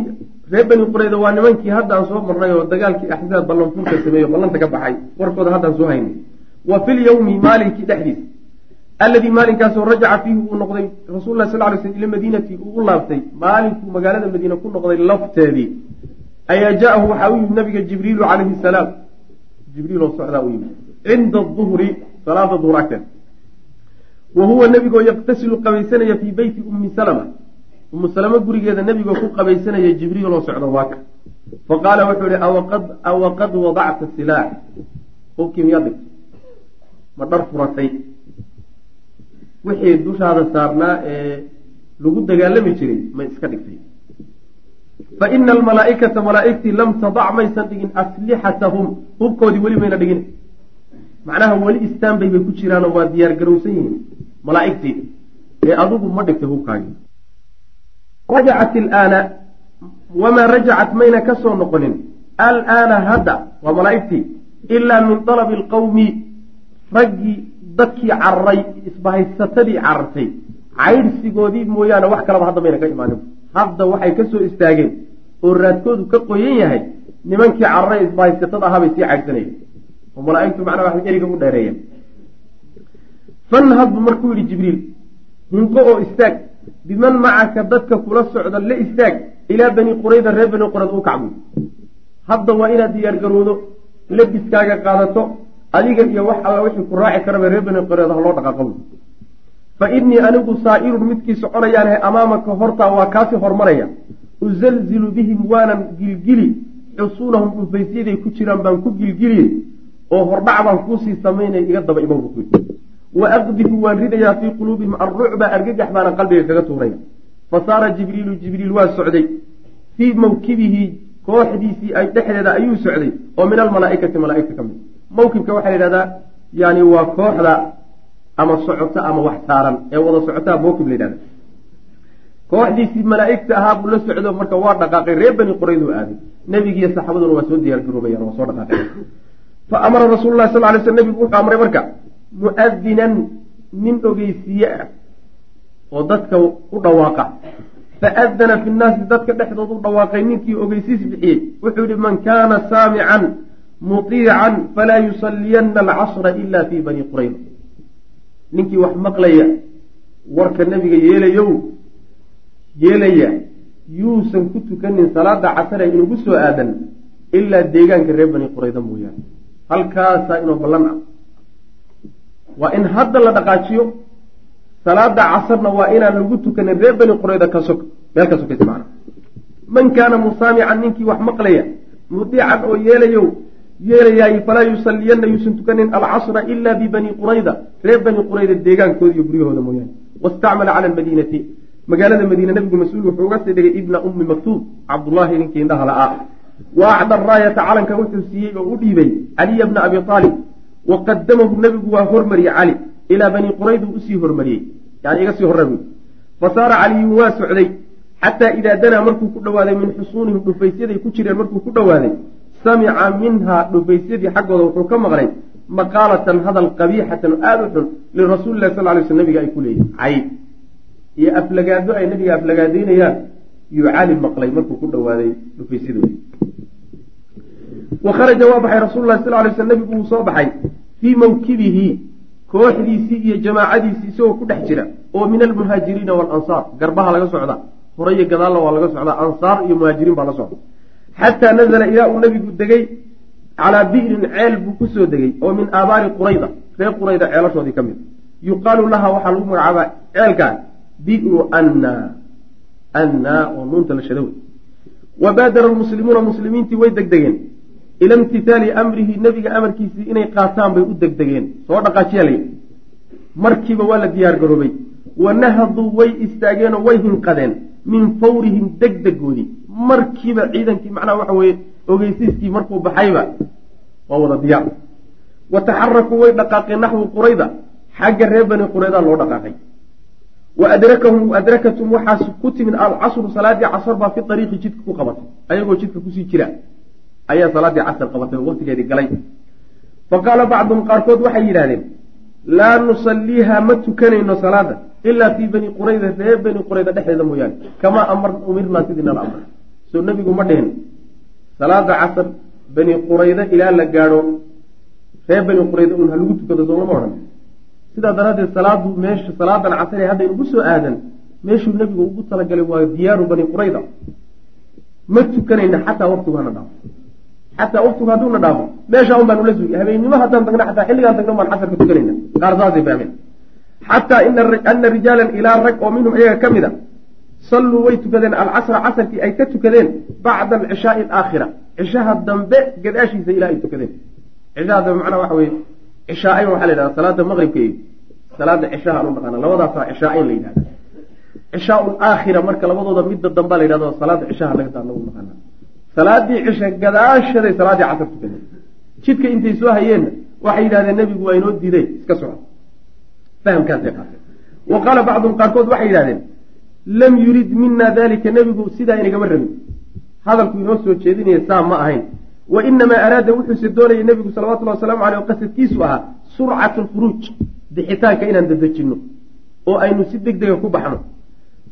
reer bani qurayda waa nimankii haddaan soo marnay oo dagaalkii axzaab ballanfurka sameeyo ballanta ka baxay warkooda haddaan soo haynay wa fi lyawmi maalinkii dhexdiis alladii maalinkaasoo rajaca fiihi uu noqday rasul lah sal lay slm ila madiinati uu u laabtay. Maalinkuu magaalada madiine ku noqday lafteedii ayaa jaahu waxaa u yimid nabiga jibriilu calayhi salaam. Jibriil oo socdaa u yimid. Cinda duhri salaada duhur agteed wa huwa nebigoo yaqtasilu qabaysanaya fii beyti ummi salama. Ummu salama gurigeeda nebigoo ku qabaysanaya jibriil oo socda waaka fa qaala wuxuu ihi awaqad wadacta silaax hubkii miyaa dhigtay? Ma dhar furatay. Wixii dushaada saarnaa ee lagu dagaalami jiray ma iska dhigtay fa ina almalaaikata malaaigtii lam tadac maysan dhigin aslixatahum hubkoodii weli mayna dhigin. Macnaha weli istaanbay bay ku jiraanoo waa diyaar garowsan yihiin. Malaaigtii ee adigu ma dhigtay hubkaagii rajacat ilaana wamaa rajacat mayna ka soo noqonin. Alaana hadda waa malaaigtii ilaa min dalabi alqawmi. Raggii dadkii cararay isbahaysatadii carartay caydhsigoodii mooyaane wax kalaba hadda mayna ka imaanin hadda waxay ka soo istaageen. Oo raadkoodu ka qoyan yahay nimankii cararay isbahaysatada ahaabay sii caydhsanayeen oo malaaigtu macnaa waxay eriga u dheereeyeen. Fanhad buu markuu yidhi jibriil hinqo oo istaag biman macaka dadka kula socda la istaag ilaa bani qurayda reer bani qurayd u kacbuy hadda waa inaad diyaargarowdo labiskaaga qaadato adiga iyo wax alla wixii ku raaci karaba reer bani qurayda ha loo dhaqaaqo fa innii anigu saa'irun midkii soconayaanahay amaamaka hortaa waa kaasii hormaraya. Uzalzilu bihim waanan gilgili xusuunahum dhufaysyadaay ku jiraan baan ku gilgiliye oo hordhac baan kuusii samaynaya iga daba imaw bu wa aqdifu waan ridayaa fii quluubihim alrucba argagax baana qalbiga kaga tuuraya fa saara jibriilu jibriil waa socday. Fii mawkibihi kooxdiisii ay dhexdeeda ayuu socday oo min almalaaikati malaaigta ka mid. Mawkibka waxaa yidhahdaa yani waa kooxda ama socoto ama wax saaran ee wada socotaa mawkib la yidhahda kooxdiisii malaaigta ahaa buu la socdo marka waa dhaqaaqay reer bani qurayd u aaday nebigiiyo saxaabaduna waa soo diyaar garoobayan waa soo dhaqaaqay. Fa amara rasuulu lahi sal lay sl nebigu wuxuu amray marka muadinan nin ogeysiye ah oo dadka u dhawaaqa. Faadana fi nnaasi dadka dhexdood u dhawaaqay ninkii ogeysiis bixiyey. Wuxuu yihi man kaana saamican mutiican falaa yusalliyana alcasra ila fi bani qurayda ninkii wax maqlaya warka nebiga yeelayow yeelaya yuusan ku tukanin salaada casare inugu soo aadan ilaa deegaanka reer bani qurayda mooyaane. Halkaasaa inoo ballan ah. Waa in hadda la dhaqaajiyo salaada casarna waa inaan lagu tukanin reer bani qurayda ka sok meel ka sokaysa macna. Man kaana musaamican ninkii wax maqlaya mudiican oo yeelayow yeelayaay falaa yusalliyana yuusan tukanin alcasra ila bibani qurayda reer bani qurayda deegaankooda iyo guryahooda mooyaane. Wastacmala cala almadiinati. Magaalada madiine nabigu mas'uul wuxuu uga sii dhigay ibna ummi maktuub cabdullaahi ninkii indhaha la-aa wa acda raayata calanka wuxuu siiyey oo u dhiibay caliya bna abi aalib wa qadamahu nebigu waa hormariyey cali ilaa bani quraydu u sii hormariyey. Yani iga sii horre buy fa saara caliyun waa socday xataa idaa danaa markuu ku dhowaaday min xusuunihim dhufaysyaday ku jireen markuu ku dhowaaday samica minhaa dhufaysyadii xaggooda wuxuu ka maqlay maqaalatan hadal qabiixatan aada u xun lirasuuli lahi sal lay sl nabiga ay ku leeyihiin cayb iyo aflagaado ay nabiga aflagaadaynayaan yuu cali maqlay markuu ku dhowaaday dhufaysyadooda wa kharaja waa baxay rasuulu lahi sal lay sl nabigu wuu soo baxay fii mawkibihi kooxdiisii iyo jamaacadiisii isagoo ku dhex jira oo min almuhaajiriina waalansaar garbaha laga socda hore iyo gadaalna waa laga socdaa ansaar iyo muhaajiriin baa la socda xataa nazala ilaa uu nabigu degay calaa bi'rin ceel buu ku soo degay oo min aabaari qurayda reer qurayda ceelashoodii ka mid yuqaalu laha waxaa lagu magacaabaa ceelkaa bi'ru anna anna oo nuunta la shado wey wa baadara almuslimuuna muslimiintii way degdegeen ila imtithaali amrihi nebiga amarkiisii inay qaataan bay u degdegeen soo dhaqaajiya la yidhi markiiba waa la diyaar garoobay wa nahaduu way istaageenoo way hinqadeen min fawrihim degdegoodii markiiba ciidankii macnaha waxa weeye ogeysiiskii markuu baxayba waa wada diyaar. Wa taxarakuu way dhaqaaqeen naxwu qurayda xagga reer bani qurayda loo dhaqaaqay. Wa adrakahum adrakatum waxaas ku timid alcasru salaadii casar baa fi ariiqi jidka ku qabatay. Ayagoo jidka ku sii jira ayaa salaaddii casar qabatay oo waqtigeedii galay. Fa qaala bacduhum qaarkood waxay yidhahdeen laa nusalliiha ma tukanayno salaada ilaa fii bani qurayda reer bani qurayda dhexdeeda mooyaane kamaa amar umirnaa sidii nala amray soo nebigu ma dhihin. Salaada casar bani qurayda ilaa la gaadho reer bani qurayda un ha lagu tukado soo lama odhan. Sidaa daraaddeed salaadu meesha salaadan casar ee hadda inugu soo aadan meeshuu nebigu ugu talagalay waa diyaaru bani qurayda. Ma tukanayna xataa waktigu hana dhaafo. Xataa waktigu hadduuna dhaafo meesha un baanu la sugi. Habeennimo haddaan tagno xataa xilligaan tagno baan casarka tukanayna. Qaar saasay fahmeen. Xataa ana rijaalan ilaa rag oo minhum iyaga ka mid a salluu way tukadeen alcasra casarkii ay ka tukadeen bacda alcishaai alaakhira. Cishaha dambe gadaashiisa ilaa ay tukadeen cishaha dambe macnaha waxa weye cishaain waxaa la yidhahda salaada maqribka iyo salaada cishaha anu naqaana labadaasaa cishaain la yidhahda cishaa aakhira marka labadooda midda dambaa la yidhahdo salaada cishaha laga taa nagu naqaana salaadii cisha gadaashaday salaaddii casar tukadeen jidka intay soo hayeenna waxay yidhahdeen nebigu waa inoo diiday. Iska soco fahamkaasay qaateen wa qaala bacduhum qaarkood waxay yidhahdeen lam yurid mina dalika nebigu sidaa inagama rabin. Hadalku inoo soo jeedinaya saa ma ahayn. Wa inamaa araada wuxuuse doonayay nebigu salawatullahi wasalaamu aleyh qasadkiisu ahaa surcat alkhuruuj bixitaanka inaan dadejinno oo aynu si deg dega ku baxno.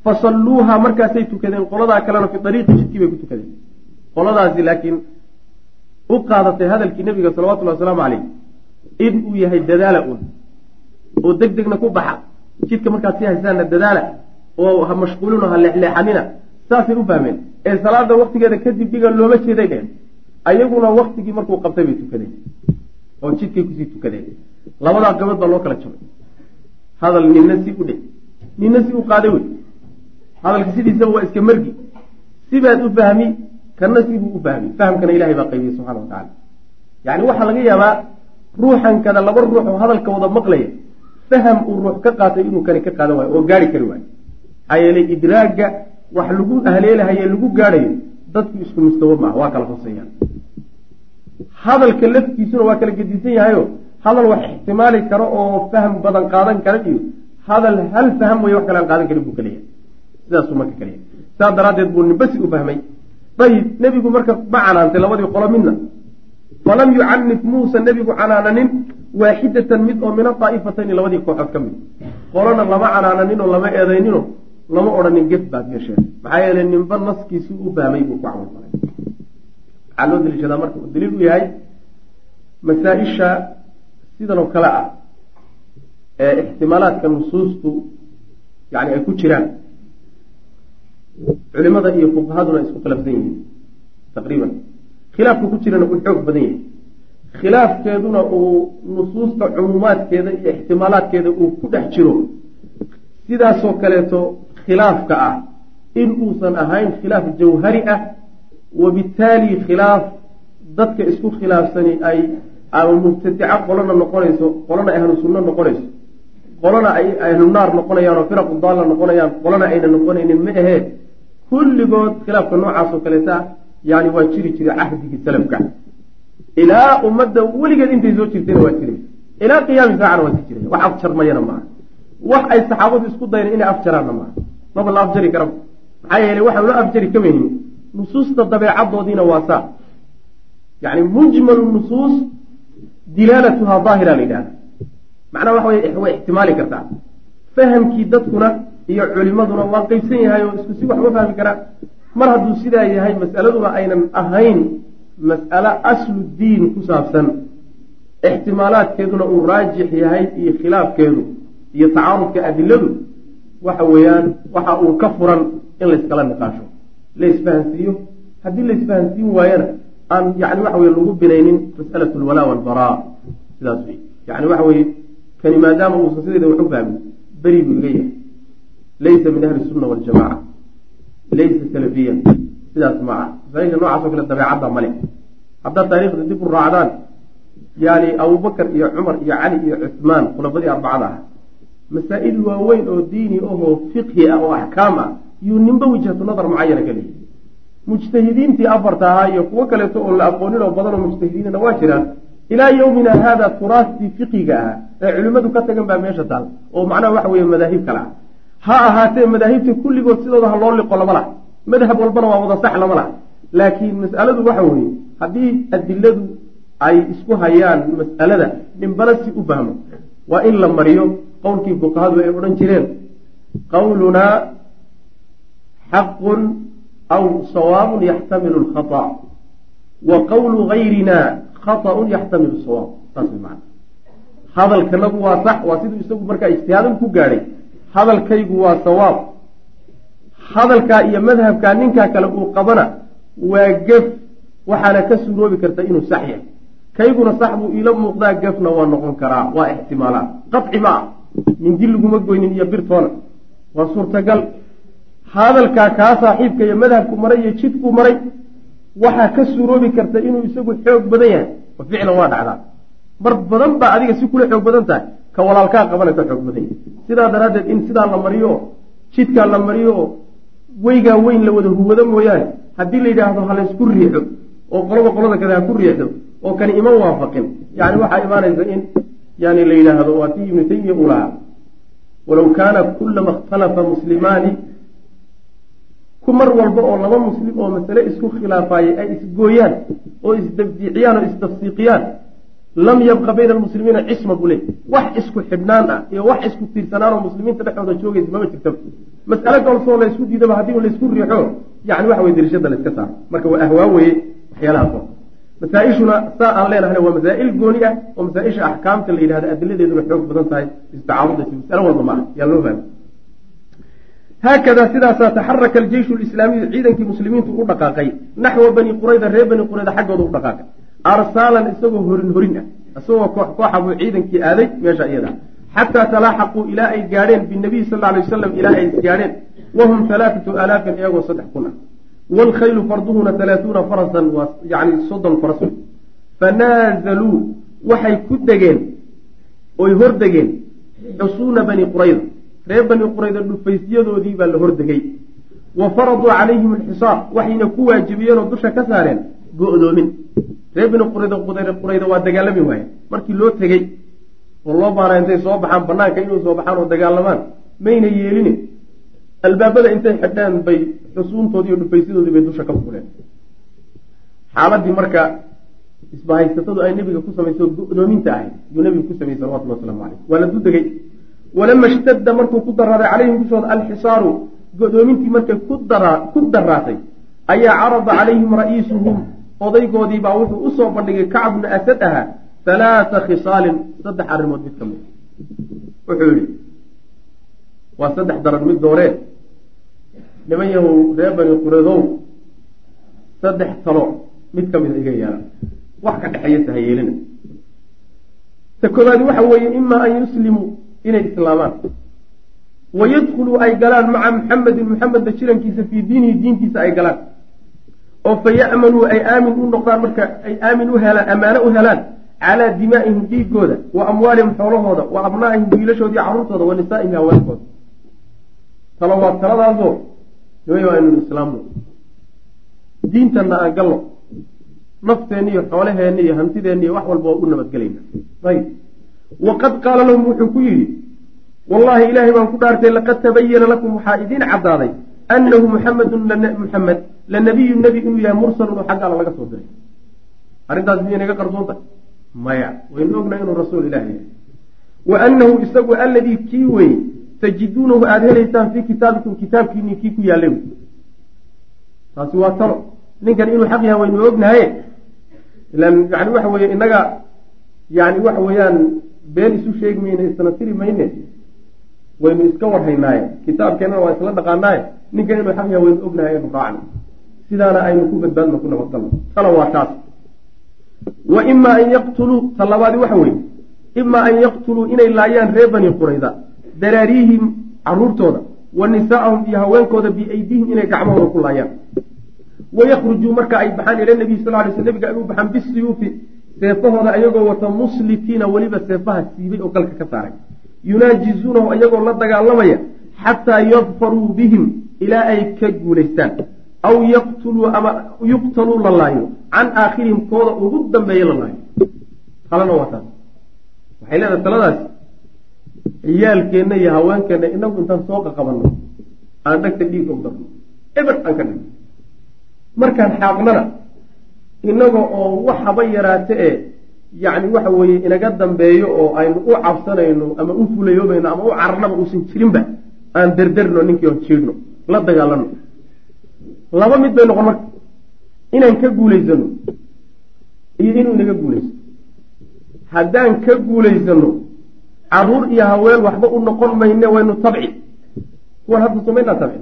Fa salluuha markaasay tukadeen qoladaa kalena fi ariiqi jidkii bay ku tukadeen. Qoladaasi laakiin u qaadatay hadalkii nebiga salawatullahi wasalaamu caleyh in uu yahay dadaala un oo deg degna ku baxa. Jidka markaad sii haysaanna dadaala oo ha mashquulino ha leexleexanina. Saasay u fahmeen. Ee salaada waktigeeda kadib dhiga looma jeeday dhehen ayaguna waktigii markuu qabtay bay tukadeen. Oo jidkay ku sii tukadeen. Labadaa gabood baa loo kala jabay. Hadal ninna si u dhe ninna si u qaaday wey. Hadalka sidiisaba waa iska margi. Sibaad u fahmi kana sibuu u fahmi. Fahamkana ilahay baa qaybiyey subxana wa tacala yacni waxaa laga yaabaa ruuxan kada laba ruux oo hadalka wada maqlaya faham uu ruux ka qaatay inuu kani ka qaadan waayo oo gaari kari waayo yeelay idraagga wax lagu haleelahaye lagu gaadhayo dadku isku mustawo maaha waa kala hoseeyaan hadalka laftiisuna waa kala gedisan yahayo hadal wax ixtimaali karo oo fahm badan qaadan kara iyo hadal hal faham way wax kale aan qaadan karin buu kaleeyahay sidaasuu marka kaleyahay saas daraaddeed buu ninbasi u fahmay. Ayib nebigu marka ma canaantay labadii qolo midna. Falam yucanif muusa nebigu canaananin waaxidatan mid oo min adaa'ifatayni labadii kooxood ka mid. Qolona lama canaananin oo lama eedaynino lama odhanin gef baad yeesheen maxaa yeelay ninba naskiisii u fahmay buu ku camal falay. Waxaa loo daliishadaa marka uu daliil u yahay masaa-isha sidan oo kale ah ee ixtimaalaadka nusuustu yani ay ku jiraan. Culimada iyo fuqahaduna isku khilaafsan yihiin taqriiban. Khilaafka ku jirana uu xoog badan yahay. Khilaafkeeduna uu nusuusta cumuumaadkeeda iyo ixtimaalaadkeeda uu ku dhex jiro. Sidaasoo kaleeto khilaafka ah in uusan ahayn khilaaf jawhari ah wabittaali khilaaf dadka isku khilaafsani ay ama mubtadica qolona noqonayso qolona ahlu sunno noqonayso qolona ay ahlu naar noqonayaan oo firaqu daalla noqonayaan qolona ayna noqonaynin ma ahee kulligood khilaafka noocaasoo kaleeta yani waa jiri jiray cahdigii salafka. Ilaa ummadda weligeed intay soo jirtayna waa jiray ilaa qiyaami saacana waa sii jiray wax afjarmayana maaha. Wax ay saxaabadu isku dayeen inay afjaraanna maaha maba la afjari karaba maxaa yeelay waxaan loo afjari kamaynin nusuusta dabeecadoodiina waa saa. Yani mujmalu nusuus dilaalatuhaa daahira la yidhahda macnaha waxa wey way ixtimaali kartaa. Fahamkii dadkuna iyo culimaduna waa qeybsan yahay oo isku si wax uga fahmi karaa mar hadduu sidaa yahay mas'aladuna aynan ahayn mas'alo aslu diin ku saabsan. Ixtimaalaadkeeduna uu raajix yahay iyo khilaafkeedu iyo tacaarudka adiladu waxa weeyaan waxa uu ka furan in layskala niqaasho. Laisfahansiiyo haddii laisfahansiin waayana aan yani waxa weye lagu binaynin mas'alat lwalaa walbaraa sidaas wey yani waxa weye kani maadaama uusan sideeda wax u fahmin beri buu iga yahay. Laysa min ahli sunna waljamaca laysa salafiyan sidaas ma ah masaaisha noocaasoo kale dabeecadda male haddaad taariikhda dib u raacdaan yani abubakar iyo cumar iyo cali iyo cuhmaan khulafadii arbacada ah masaa-il waaweyn oo diini ahoo fiqhi ah oo axkaam ah. Yuu ninba wijhatu nadar mucayana ka leeyahy mujtahidiintii afarta ahaa iyo kuwo kaleeto oon la aqoonin oo badan oo mujtahidiinana waa jiraan ilaa yowmina haada turaastii fiqiga ah ee culimmadu ka tagan baa meesha taal oo macnaha waxa weeye madaahib kale ah. Ha ahaatee madaahibta kulligood sidooda ha loo liqo lama laha madhab walbana waa wada sax lama laha. Laakiin mas'aladu waxa weeye haddii adiladu ay isku hayaan mas'alada ninbana si u fahmo waa in la mariyo qowlkii fuqahadu ay odhan jireen qawlunaa xaqun aw sawaabun yaxtamilu lkhata wa qawlu gayrina khaطأun yaxtamilu sawaab saas way macana hadalkanagu waa sax waa siduu isagu markaa ijtihaadan ku gaadhay. Hadalkaygu waa sawaab. Hadalkaa iyo madhabkaa ninkaa kale uu qabana waa gef waxaana ka suuroobi karta inuu sax yahay. Kayguna sax buu iila muuqdaa gefna waa noqon karaa waa ixtimaalaa qaci ma ah mindi laguma goynin iyo birtoona waa suurtagal. Hadalkaa kaa saaxiibka iyo madhabku maray iyo jidkuu maray waxaa ka suuroobi karta inuu isagu xoog badan yahay. Wa ficlan waa dhacdaa. Mar badan baa adiga si kula xoog badan tahay. Ka walaalkaa qabana ka xoog badan yahay. Sidaa daraaddeed in sidaa la mariyo oo jidkaa la mariyo oo weygaa weyn la wada huwado mooyaane haddii la yidhaahdo ha laysku riixo oo qolaba qolada kale ha ku riixdo oo kani ima waafaqin. Yani waxaa imaanaysa in yani la yidhaahdo waa tii ibnu taymiya uu lahaa walow kaana kulama ikhtalafa muslimaani ku mar walba oo laba muslim oo masale isku khilaafaayay ay isgooyaan oo isdabdiiciyaan oo isdafsiiqiyaan lam yabqa bayna almuslimiina cisma buu leey wax isku xidhnaan ah iyo wax isku tiirsanaan oo muslimiinta dhexdooda joogaysa mama jirtaba mas'ale kalsoo laysku diidaba haddii laysku riixo yani waxa weye dirishada layska saaro. Marka waa ahwaa weye waxyaalahaas masaa-ishuna saa aan leenahayna waa masaa-il gooni ah oo masaa-isha axkaamta la yidhahda adiladeeduna xoog badan tahay istacaabudasi masalo walba ma ah yaa loo fahmay haakada sidaasaa taxaraka aljeyshu lislaamiyu ciidankii muslimiintu u dhaqaaqay naxwa bani qurayda reer bani qurayda xaggooda u dhaqaaqay. Arsaalan isagoo horin horin ah isagoo koox kooxa buu ciidankii aaday meesha iyada. Xataa talaaxaquu ilaa ay gaadheen binabiyi sal lla alay wasalam ilaa ay gaadheen. Wahum halaathatu aalaafin iyagoo saddex kun ah waalkhaylu farduhuna halaathuuna farasan waa yani soddon faras fanaazaluu waxay ku degeen oy hordegeen xusuuna bani qurayda reer bani qurayda dhufaysyadoodii baa la hordegay wa faraduu calayhim alxisaar waxayna ku waajibiyeen oo dusha ka saareen go-doomin reer bani qurayda waa dagaalami waaye markii loo tegey oo loo baanaa intay soo baxaan banaanka inuu soo baxaan oo dagaalamaan mayna yeeline albaabada intay xidhaan bay xusuuntoodii iyo dhufaysyadoodii bay dusha ka fuleen. Xaaladii marka isbahaysatadu ay nebiga ku samayso go-doominta ahayd yuu nebiga ku sameeyey salawatullah waslamu caleyh waa la dudegay. Walama ishtadda markuu ku daraaday calayhim dushooda alxisaaru go-doomintii markay ku daraatay ayaa carada calayhim ra'iisuhum odaygoodii baa wuxuu u soo bandhigay kacb bnu asad ahaa halaata khisaalin saddex arrimood mid ka mid. Wuxuu yihi waa saddex daran mid dooree niman yahow reer bani qureedow saddex talo mid ka mida iga yeela wax ka dhexeeya saha yeelina ta koobaadi waxa weeye imaa an yuslimuu inay islaamaan. Wa yadkhuluu ay galaan maca muxamedin muxamedna jirankiisa fii diinihi diintiisa ay galaan. Oo fa ya'manuu ay aamin u noqdaan marka ay aamin u helaan ammaano u helaan calaa dimaa'ihim dhiigooda wa amwaalihim xoolahooda wa abnaa'ihim wiilashoodii carruurtooda wa nisaa'ihim haweenkooda talo waa taladaasoo nimay waa inuu islaamno diintanna aan galno nafteenna iyo xoolaheenna iyo hantideenna iyo wax walba waa u nabadgelayna. Ayb waqad qaala lahum wuxuu ku yidhi wallahi ilaahay baan ku dhaartay laqad tabayana lakum waxaa idiin caddaaday annahu muxamedun muxamed la nabiyu nebi inuu yahay mursalun oo xagga alla laga soo diray. Arrintaas miyay naga qarsoonta? Maya. Waynu ognahay inuu rasuul ilahi yahay. Wa annahu isagu alladii kii weye tajiduunahu aada helaysaan fii kitaabikum kitaabkiinii kii ku yaallay taasi waa talo ninkan inuu xaq yahay waynu ognahaye ilan yani waxa weeye innaga yani waxa weeyaan been isu sheegi mayne isna tiri mayne waynu iska warhaynaaye kitaabkeennana waa isla dhaqaanaaye ninkan inuu xaq yahay waynu ognahay aynu raacno sidaana aynu ku badbaadno ku nabadgalno talo waa taas. Wa imaa an yaqtuluu ta labaadi waxa weeye. Imaa an yaqtuluu inay laayaan reer bani qurayda daraariihim caruurtooda wa nisaa'ahum iyo haweenkooda biaydihim inay gacmahooda ku laayaan. Waykhrujuu marka ay baxaan ila nabiy sal lay sl nabiga ay u baxaan bisuyuufi seefahooda ayagoo wata muslitiina weliba seefaha siibay oo galka ka saaray. Yunaajizuunahu ayagoo la dagaalamaya xataa yadfaruu bihim ilaa ay ka guulaystaan. Aw yaqtuluu ama yuqtaluu la laayo can aakhirihim kooda ugu dambeeya la laayo. Talana waa taas. Waxay leedahay taladaasi ciyaalkeenna iyo haweenkeenna inagu intaan soo qaqabanno aan dhagta dhiig og darno. Eber aan ka dhigno. Markaan xaaqnana inaga oo wax haba yaraate ee yacni waxa weeye inaga dambeeyo oo aynu u cabsanayno ama u fulayoobayno ama u cararnaba uusan jirinba aan derderno ninkii on jiidhno la dagaalano laba mid bay noqon marka. Inaan ka guulaysano iyo inuu inaga guulaysto. Haddaan ka guulaysano carruur iyo haween waxba u noqon mayne waynu tabci kuwan hadda somaynaa tabci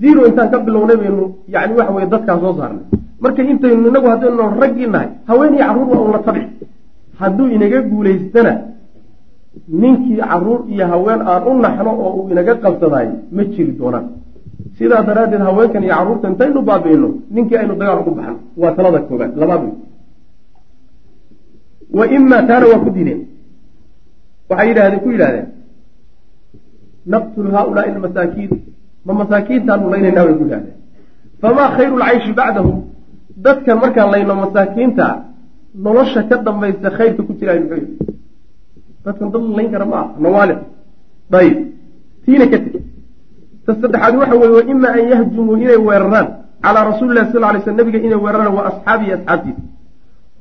zero intaan ka bilownay baynu yani waxa weye dadkaa soo saarnay. Marka intaynu inagu haddaynu raggii nahay haween iyo carruur waa unla tabci hadduu inaga guulaystana ninkii carruur iyo haween aan u naxno oo uu inaga qabsadaay ma jiri doonaan. Sidaa daraaddeed haweenkan iyo carruurta intaynu baabi'ino ninkii aynu dagaal ugu baxno. Waa talada koobaad labaad wey wa imaa taana waa ku diideen waxay yidhahdeen ku yidhahdeen naqtulu haaulaai almasaakiin. Ma masaakiintaanu laynaynaa bay ku yidhahdeen famaa khayru lcayshi bacdahum? Dadkan markaan layno masaakiinta nolosha ka dambaysa khayrka ku jiraay muxuu yihi dadkan dad layn kara ma ah nawaalid. Dayib. Tiina ka teg ta saddexaad waxa weye wa ima an yahjumuu inay weeraraan. Calaa rasuuli sal lay sl nabiga inay weeraraan waa asxaabihi asxaabtiisa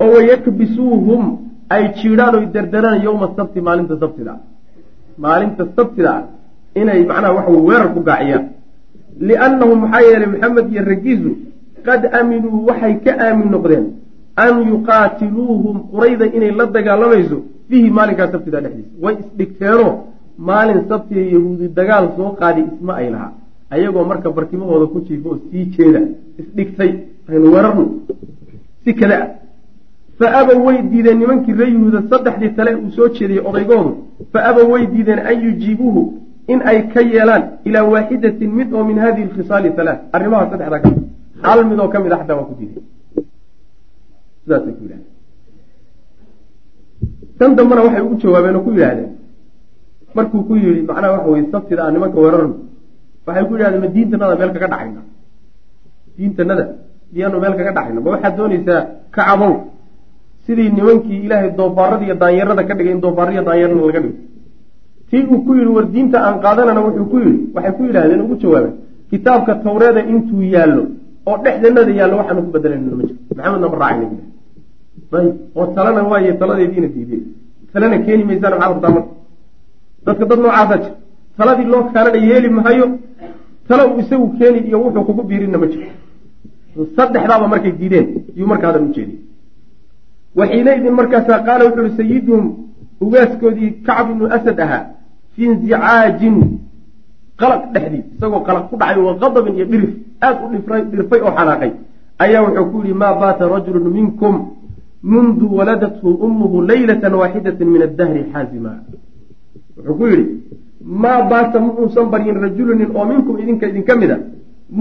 oo wayakbisuuhum ay jiidhaan oy derderaan yowma sabti maalinta sabtida. Maalinta sabtida inay macnaha waxa weerar ku gaaciyaan. Liannahum maxaa yeelay maxamed iyo ragiisu qad aaminuu waxay ka aamin noqdeen an yuqaatiluuhum qurayda inay la dagaalamayso fiihi maalinkaa sabtida dhexdiisa. Way isdhigteenoo maalin sabtiga yahuudi dagaal soo qaadi isma ay lahaa. Ayagoo marka barkimahooda ku jiifa oo sii jeeda isdhigtay aynu weerarno si kada ah fa abow way diideen nimankii ree yuhuuda saddexdii tale uu soo jeediyey odaygoodu. Fa abow way diideen an yujiibuuhu in ay ka yeelaan ilaa waaxidatin mid oo min hadihi alkhisaali halaa arrimaha saddexdaa ka mid hal mid oo ka mid a xataa waa ku diideen. Sidaasay ku yidhahdeen. Tan dambena waxay ugu jawaabeen oo ku yidhaahdeen. Markuu ku yidhi macnaha waxa weye sabtida aan nimanka weerarno waxay ku yidhahdeen ma diintanada meel kaga dhacayna? Diintanada miyaanu meel kaga dhacayna? Ma waxaad doonaysaa kacabow sidii nimankii ilaahay doofaarada iyo daanyarada ka dhigay in doofaara iyo daanyarana laga dhigo. Tii uu ku yidhi war diinta aan qaadanana wuxuu ku yidhi waxay ku yidhahdeen ugu jawaabeen kitaabka tawreeda intuu yaallo oo dhexdanada yaallo waxaanu ku bedelanayno ma jiro. Maxamedna ma raacayna ayib oo talena waaye taladeediina diideen talena keeni maysaan maxaad rabtaa marka? Dadka dad noocaasaa jira. Taladii loo kaalana yeeli mahayo tala uu isagu keeni iyo wuxuu kugu biirinna ma jiro. Saddexdaaba markay diideen yuu marka hadan jeediyey waxiinaidin markaasaa qaala wuxuu ihi sayiduhum ugaaskoodii kacb ibnu asad ahaa fii inzicaajin qalaq dhexdii isagoo qalaq ku dhacay wa qadabin iyo dhirif aada u dhirfay oo xanaaqay ayaa wuxuu ku yihi maa baata rajulun minkum mundu waladathu ummuhu laylatan waaxidatan min addahri xaazima wuxuu ku yidhi maa baata muusan baryin rajulunin oo minkum idinka idinka mid a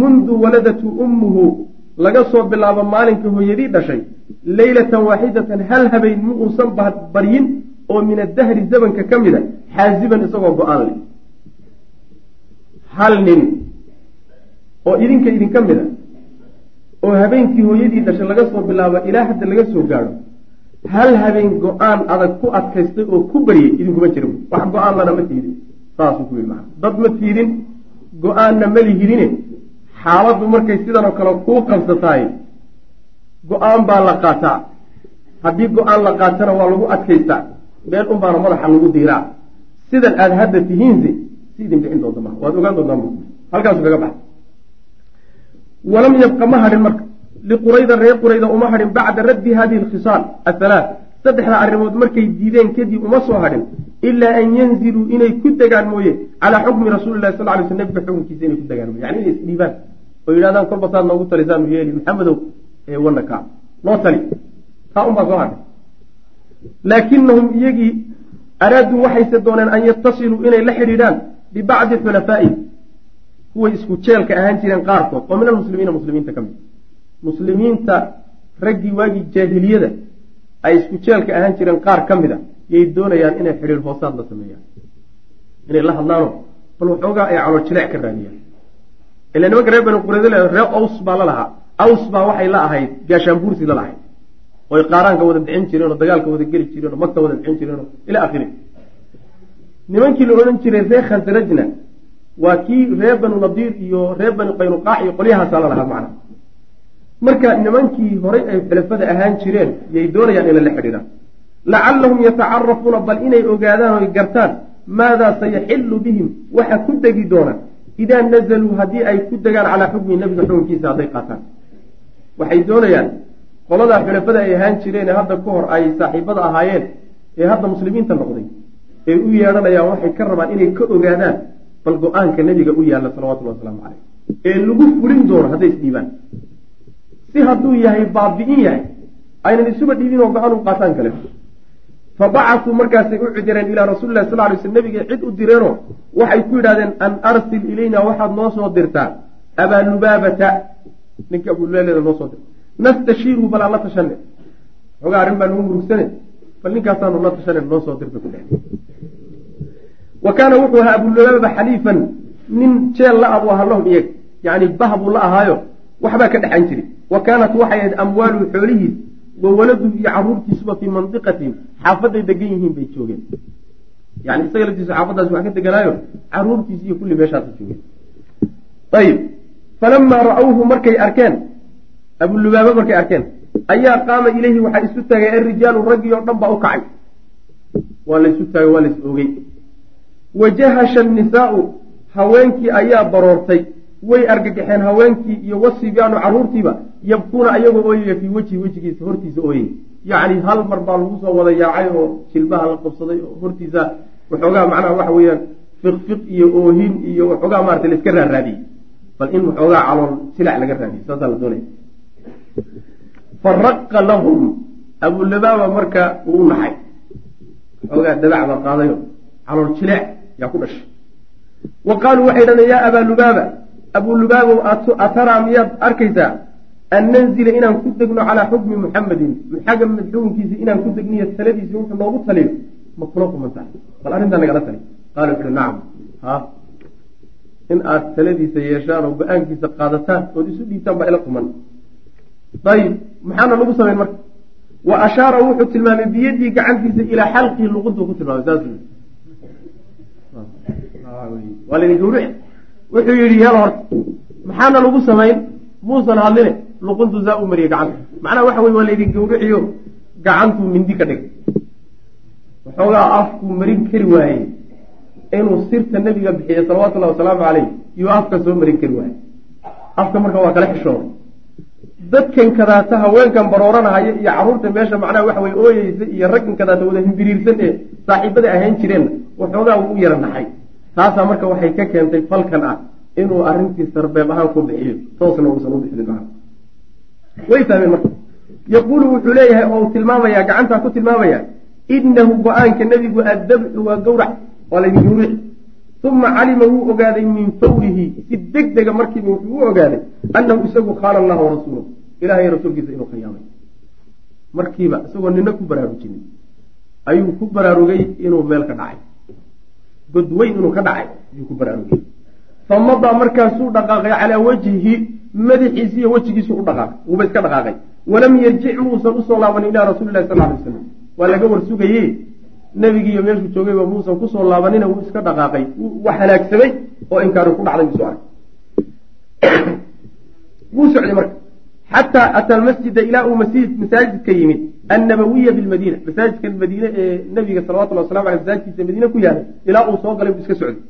mundu waladathu ummuhu laga soo bilaabo maalinka hooyadii dhashay leylatan waaxidatan hal habeen ma uusan baryin oo min addahri zamanka ka mid a xaaziban isagoo go'aan leh. Hal nin oo idinka idinka mid a oo habeenkii hooyadii dhashay laga soo bilaabo ilaa hadda laga soo gaadho hal habeen go'aan adag ku adkaystay oo ku baryay idinkuma jira wax go'aan lana ma tiidin. Saasuu ku yidhi maa dad ma tiidin? Go'aanna ma lihidine? Xaaladdu markay sidan oo kale kuu qabsataay go'aan baa la qaataa haddii go'aan la qaatana waa lagu adkaystaa meel un baana madaxa lagu diiraa. Sidan aada hadda tihiinse si idin bixin doonta maa waad ogaan doontaan halkaasu kaga baxa walam yabqa ma hadhin marka. Liqurayda reer qurayda uma hadhin bacda raddi hadihi alkhisaal athalaat saddexda arrimood markay diideen kadib uma soo hadhin ilaa an yanziluu inay ku degaan mooye calaa xukmi rasuuli lahi sal lay sl nabiga xukunkiisa inay ku degaan mooye. Yani inay isdhiibaan oo yidhahdaan kolba saad noogu talisaanu yeeli maxamedow ee wana kaa noo tali taa unbaa soo hadhay laakinahum iyagii araaduu waxayse dooneen an yattasiluu inay la xidhiidhaan bibacdi xulafaa'i. Kuway isku jeelka ahaan jireen qaarkood oo min almuslimiina muslimiinta ka mid. Muslimiinta raggii waagii jaahiliyada ay isku jeelka ahaan jireen qaar ka mid a yay doonayaan inay xidhiir hoosaad la sameeyaan. Inay la hadlaano bal waxoogaa ay calool jileec ka raadiyaan. Ila nimanka reer bani qurayda le reer aws baa la lahaa aws baa waxay la ahayd gaashaanbuursi la lahayd oy qaaraanka wada bixin jireen oo dagaalka wada geli jireen oo magta wada bixin jireen oo ila akhiri. Nimankii la odhan jiray reer khasrajna waa kii reer banu nadiir iyo reer bani qaynuqaac iyo qolyahaasaa la lahaa macna. Marka nimankii horay ay xulafada ahaan jireen yay doonayaan inay la xidhiidhaan. Lacallahum yatacarafuuna bal inay ogaadaan oy gartaan maadaa sayaxillu bihim? Waxa ku degi doona idaa nazaluu haddii ay ku degaan calaa xukmi nabiga xukunkiisa hadday qaataan waxay doonayaan qoladaa xulafada ay ahaan jireen ee hadda ka hor ay saaxiibada ahaayeen ee hadda muslimiinta noqday ee u yeedhanayaan waxay ka rabaan inay ka ogaadaan bal go'aanka nebiga u yaalla salawatullhi wasalaamu caleyh ee lagu fulin doono hadday isdhiibaan si hadduu yahay baabi'in yahay aynan isuba dhiibin oo go'aan u qaataan kale. Fa bacasuu markaasay u cidireen ilaa rasuuli lahi sal lay sl nabigay cid u direenoo waxay ku yidhahdeen an arsil ilayna waxaad noo soo dirtaa abaa lubaabata ninka abululaaleda noo soo dir nastashiirhu bal aan la tashane xoogaa arrin baa nagu murugsane bal ninkaasaanu la tashane noo soo dirta ku dheh wa kaana wuxuu ahaa abulubaaba xaliifan. Nin jeel la abu aha lahum iyaga. Yacni bah buu la ahaayo. Waxbaa ka dhexan jiri wa kaanat waxay ahayd amwaaluhu xoolihiis wa waladuhu iyo caruurtiisuba fii mandiqatihim xaafaday degan yihiin bay joogeen. Yani isaga laftiisu xaafadaas wax ka deganaayo. Caruurtiisi iyo kulli meeshaasa joogeen. Ayib falamaa ra'awhu markay arkeen abulubaaba markay arkeen ayaa qaama ilayhi waxaa isu taagay alrijaalu raggii oo dhan baa u kacay waa laysu taagay waa lays ogey wajahasha annisaau haweenkii ayaa baroortay way argagaxeen haweenkii iyo wasibyaanu caruurtiiba yabkuuna ayagoo ooyaya fii wejhi wejigiisa hortiisa ooyay yacni hal mar baa lagu soo wada yaacay oo jilbaha la qabsaday oo hortiisa waxoogaa macnaha waxa weeyaan fiqfiq iyo oohin iyo waxoogaa maarata la iska raaraadiyey bal in waxoogaa calool silac laga raadiyey saasaa la doonaya. Faraqa lahum abulabaaba marka uu u naxay waxoogaa dabac baa qaadayo calool jileec yaa ku dhashay. Wa qaaluu waxay dhahdeen yaa abaa lubaaba abuu lubaabow ataraa miyaad arkaysaa an nanzila inaan ku degno calaa xukmi muxamedin muxamed xukunkiisa inaan ku degniyo taladiisi wuxuu noogu taliyo. Ma kula kumantaa bal arrintaa nagala tali qaala wuxu uhi nacam ha in aad taladiisa yeeshaan oo go'aankiisa qaadataan ood isu dhiibtaan baa ila kuman ayib maxaana lagu samayn marka? Wa ashaara wuxuu tilmaamay biyadii gacantiisa ilaa xalqii luquntu ku tilmaamay saas waa laydin gawric wuxuu yidhi yeel horta maxaana lagu samayn muusan hadline luquntu saa u mariyay gacanta. Macnaha waxa wey waa laydin gawriciyo gacantuu mindi ka dhigay waxoogaa afkuu marin kari waayey inuu sirta nebiga bixiya salawatullahi wasalaamu caleyh iyuu afka soo marin kari waayey afka marka waa kala xishooday dadkan kadaata haweenkan barooranahaya iyo carruurta meesha macnaha waxa weye ooyeysa iyo raggan kadaata wada himbiriirsan ee saaxiibada ahayn jireenna waxoogaa wuu u yara naxay. Taasaa marka waxay ka keentay falkan ah inuu arrintii sarbeeb ahaan ku bixiyo toosna uusan u bixinin maa way fahmeen marka. Yaquulu wuxuu leeyahay oo uu tilmaamayaa gacantaa ku tilmaamaya inahu go'aanka nebigu addabxu waa gawrac waa laydin gawrici uma calima wuu ogaaday min fawrihi si deg dega markiiba wuxuu u ogaaday annahu isagu khaana allaha warasuulahu ilahay rasuulkiisa inuu khiyaamay. Markiiba isagoo nina ku baraarujinin ayuu ku baraarugay inuu meel ka dhacay. God weyn inuu ka dhacay ayuu ku baraarugay. Famadaa markaasuu dhaqaaqay calaa wajhihi madaxiisi iyo wejigiisu u dhaqaaqay wuuba iska dhaqaaqay. Walam yarjic muusan u soo laabanin ilaa rasuuli lahi sal ly waslam waa laga warsugaye nebigiiyo meeshuu joogayba muusan ku soo laabanina wuu iska dhaqaaqay. Wax halaagsamay oo inkaari ku dhacday buu soo arkay wuu socday marka. Xataa ata almasjida ilaa uu masaajidka yimid annabawiya bilmadiina masaajidka madiine ee nabiga salawatullahi waslamu aleh masaajidkiisa madiine ku yaalay ilaa uu soo galay buu iska socday.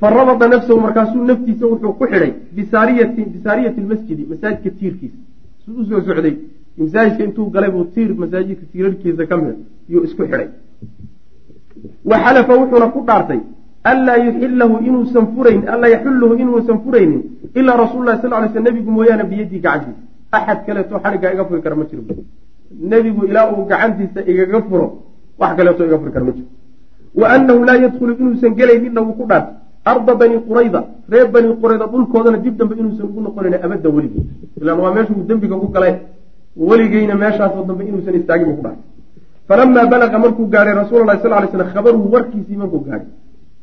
Farabada nafsahu markaasuu naftiisa wuxuu ku xidhay bisaariyati bisaariyati lmasjidi masaajidka tiirkiisa. Suu u soo socday. Masaajidka intuu galay buu tiir masaajidka tiirarkiisa ka mida yuu isku xidhay wa xalafa wuxuuna ku dhaartay anlaa yuxilahu inuusan furayn anlaa yaxullahu inuusan furaynin ilaa rasuulu lahi sal ly sl nebigu mooyaane biyadii gacantiisa axad kaleeto xadhiggaa iga furi kara ma jiro. Nebigu ilaa uu gacantiisa igaga furo wax kaleeto iga furi kara ma jiro. Wa annahu laa yadkhulu inuusan gelayninna wuu ku dhaartay. Arda bani qurayda reer bani qurayda dhulkoodana dib dambe inuusan ugu noqonayn abadda weligey ilaan waa meeshuu dembiga ku galay weligeyna meeshaasoo dambe inuusan istaagin buu ku dhaartay falamaa balaqa markuu gaadhay rasuula lahi sal ly slam khabaruhu warkiisii markuu gaadhay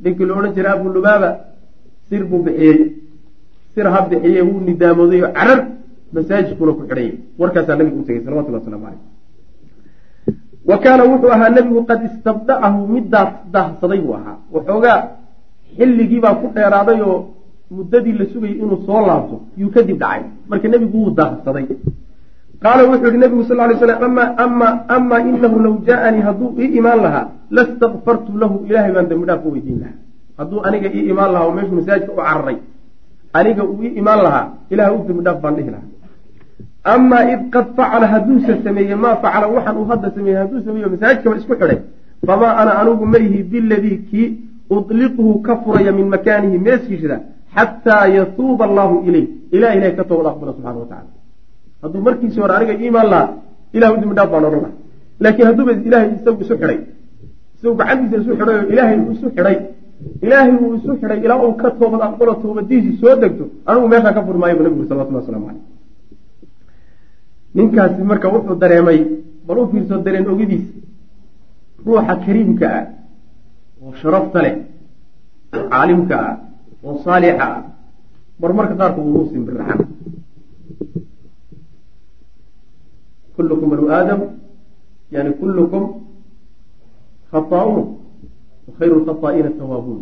ninkii la odhan jiray abu lubaaba sir buu bixiyey sir ha bixiyey wuu nidaamooday oo carar masaajidkuna ku xidhayay warkaasaa nabigu u tegay salawatullah waslamu caleyh wa kaana wuxuu ahaa nebigu qad istabda'ahu mid daahsaday buu ahaa waxoogaa xilligiibaa ku dheeraaday oo muddadii la sugayay inuu soo laabto yuu kadib dhacay marka nebigu wuu daahsaday qaala wuxuu yihi nabigu sal lay slam ama ama ama inahu law jaaanii hadduu ii imaan lahaa lastakfartu lahu ilahay baan dambi dhaaf u weydiin lahaa hadduu aniga ii imaan lahaa oo meeshuu masaajidka u cararay aniga uu ii imaan lahaa ilaah u dambi dhaaf baan dhihi lahaa amaa id qad facala hadduuse sameeye maa facala waxaan uu hadda sameeyey hadduu sameeyo masaajidkaba isku xidhay famaa ana anigu ma ihi biladii kii udliquhu ka furaya min makaanihi meeskiisida xataa yatuuba allaahu ilay ilah ilahay ka toobad aqbala subxana wa tacala hadduu markiisii hore aniga iimaan lahaa ilahu dembi dhaaf baan odhan laha laakiin hadduuba ilaahay isagu isu xidhay isagu gacantiisa isu xidhay oo ilaahay uu isu xidhay ilaahay uu isu xidhay ilaa uu ka toobad aqbalo toobadiisii soo degto anigu meeshaan ka furi bu nabigu salawatullah waslamu caleyh ninkaasi marka wuxuu dareemay bal u fiirso dareen ogidiisa ruuxa kariimka ah oo sharafta leh oo caalimka ah oo saalixa ah mar marka qaarkood uu simbiraxan kullukum banu aadam yani kullukum khata'uun khayru lkhataa'iina tawaabuun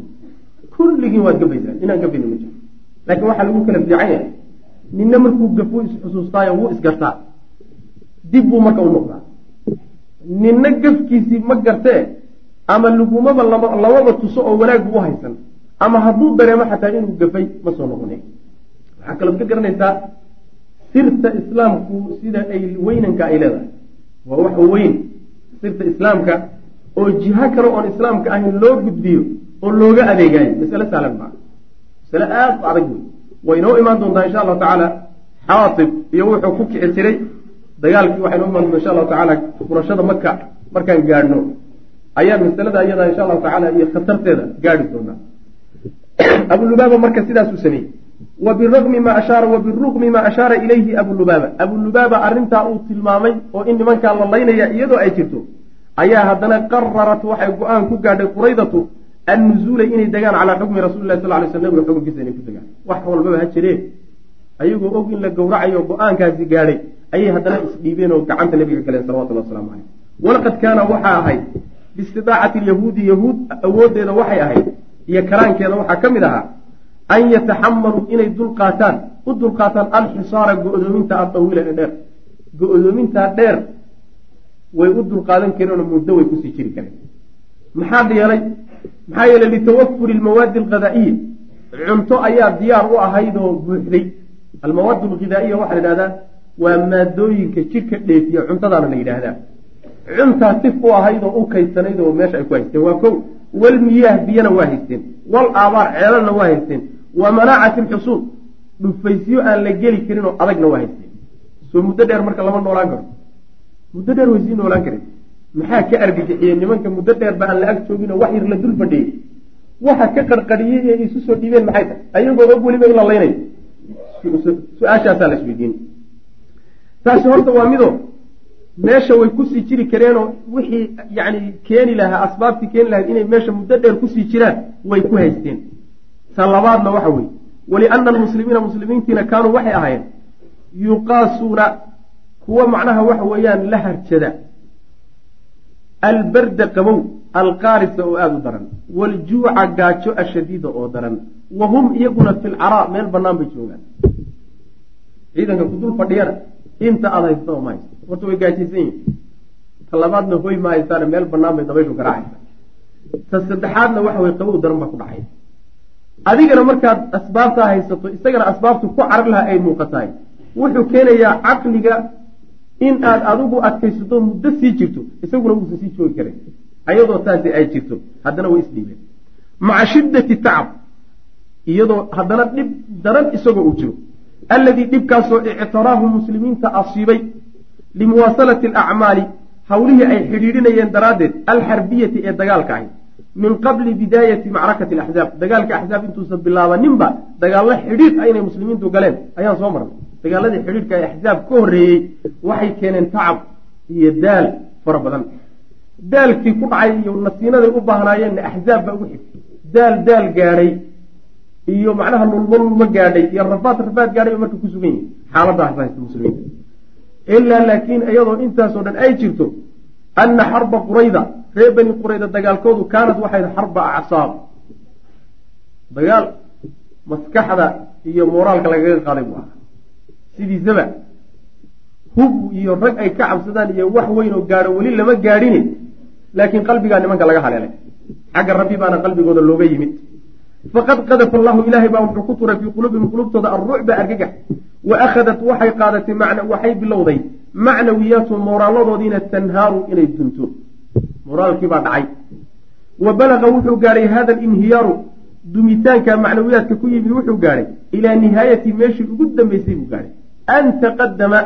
kulligiin waad gabaysaan inaan gabayna ma jiro laakiin waxaa lagu kala fiican yahay ninna markuu gafo isxusuustaayo wuu isgartaa dib buu marka u noqdaa ninna gafkiisii ma gartee ama lagumaba lamaba tuso oo wanaag buu haysan ama hadduu dareemo xataa inuu gafay ma soo noqonay waxaa kalood ka garanaysaa sirta islaamku sida ay weynanka ay leedahay waa wax weyn. Sirta islaamka oo jiho kale oon islaamka ahayn loo gudbiyo oo looga adeegayo masale sahlan maa masale aada u adag wey way inoo imaan doontaa insha allahu tacaala xaatib iyo wuxuu ku kici jiray dagaalkii waxay noo imaan doonta insha allahu tacaala furashada maka markaan gaadhno ayaan masalada iyada insha allahu tacaala iyo khatarteeda gaadhi doonaa. Abulubaaba marka sidaasuu sameeyey wa biraqmi ma ashaara wa biruqmi maa ashaara ilayhi abulubaaba abulubaaba arrintaa uu tilmaamay oo in nimankaa la laynaya iyadoo ay jirto ayaa haddana qararat waxay go'aan ku gaadhay quraydatu annuzuula inay degaan calaa xukmi rasuli lah sal lay sl nabiga xukunkiisa inay ku degaan wax walbaba ha jiree ayagoo og in la gowracayo go'aankaasi gaadhay ayay haddana isdhiibeen oo gacanta nabiga galeen salawatullah waslamu caleyh walaqad kaana waxaa ahayd biistidaacati lyahuudi yahuud awooddeeda waxay ahayd iyo karaankeeda waxaa ka mid ahaa an yataxamaluu inay dulqaataan u dulqaataan alxisaara go-doominta addawiila ee dheer go-doomintaa dheer way u dulqaadan kareenoo muddo way ku sii jiri kareen maxaa yeelay maxaa yeelay litawafuri lmawaadi alghadaa'iya cunto ayaa diyaar u ahayd oo buuxday almawaad alghidaa'iya waxaa la yidhahdaa waa maadooyinka jidhka dheefiya cuntadaana la yidhaahdaa cuntaa tif u ahayd oo u kaysanayd oo meesha ay ku haysteen waa kow wal miyaah biyana waa haysteen wal aabaar ceelalna waa haysteen wa manaacati lxusuul dhufaysyo aan la geli karin oo adagna waa haysteen. Soo muddo dheer marka lama noolaan karo. Muddo dheer way sii noolaan karin. Maxaa ka argagixiyey nimanka muddo dheer ba aan la ag jooginoo wax yar la dul fadhiyey waxa ka qarqariyey ee isu soo dhiibeen maxay tahay? Ayagoo og weliba in la laynayo su'aashaasaa la isweydiin. Taasi horta waa mido. Meesha way ku sii jiri kareenoo wixii yani keeni lahaa asbaabtii keeni lahayd inay meesha muddo dheer ku sii jiraan way ku haysteen ta labaadna waxa weeye. Waliana almuslimiina muslimiintiina kaanuu waxay ahaayeen yuqaasuuna kuwa macnaha waxa weeyaan la harjada. Albarda qabow alqaarisa oo aada u daran. Waaljuuca gaajo ashadiida oo daran. Wa hum iyaguna fi lcaraa meel bannaan bay joogaan. Ciidanka ku dul fadhiyana inta aada haystaa ma haysta horta way gaajaysan yihiin ta labaadna hoy ma haystaane meel bannaan bay dabayshu garaacaysa ta saddexaadna waxa weye qabow daran baa ku dhacay adigana markaad asbaabtaa haysato isagana asbaabtu ku carar lahaa ay muuqatahay. Wuxuu keenayaa caqliga in aad adigu adkaysato muddo sii jirto isaguna uusan sii joogi karin. Ayadoo taasi ay jirto haddana way isdhiibeen maca shiddati tacab iyadoo haddana dhib daran isagoo uu jiro. Alladii dhibkaasoo ictaraahu muslimiinta asiibay limuwaasalati alacmaali hawlihii ay xidhiidhinayeen daraaddeed alxarbiyati ee dagaalka ahayd min qabli bidaayati macrakati alaxzaab dagaalka axzaab intuusan bilaabaninba dagaallo xidhiidh ah inay muslimiintu galeen. Ayaan soo marnay. Dagaaladii xidhiidhka ee axzaab ka horreeyey waxay keeneen tacab iyo daal fara badan. Daalkii ku dhacay iyo nasiinaday u baahnaayeenna axzaab baa ugu xigtay. Daal daal gaadhay iyo macnaha lulma lulma gaadhay iyo rafaad rafaad gaadhay oo marka ku sugan yihiin xaaladaas haysta muslimiinta ilaa laakiin iyadoo intaasoo dhan ay jirto anna xarba qurayda reer bani qurayda dagaalkoodu kaanad waxayd xarba acsaab. Dagaal maskaxda iyo mooraalka lagaga qaaday buu ahaa sidiisaba hub iyo rag ay ka cabsadaan iyo wax weyn oo gaadho weli lama gaadhine laakiin qalbigaa nimanka laga haleelay. Xagga rabbi baana qalbigooda looga yimid. Faqad qadafa allahu ilaahay baa wuxuu ku turay fii quluubihim qulubtooda alrucba argagax. Wa akhadat waxay qaadatay waxay bilowday macnawiyaatu mooraalladoodiina tanhaaru inay dunto moraalkii baa dhacay. Wa balaqa wuxuu gaadhay hada alinhiyaaru dumitaanka macnawiyaadka ku yimid wuxuu gaadhay ilaa nihaayati meeshii ugu dambaysay buu gaadhay an taqadama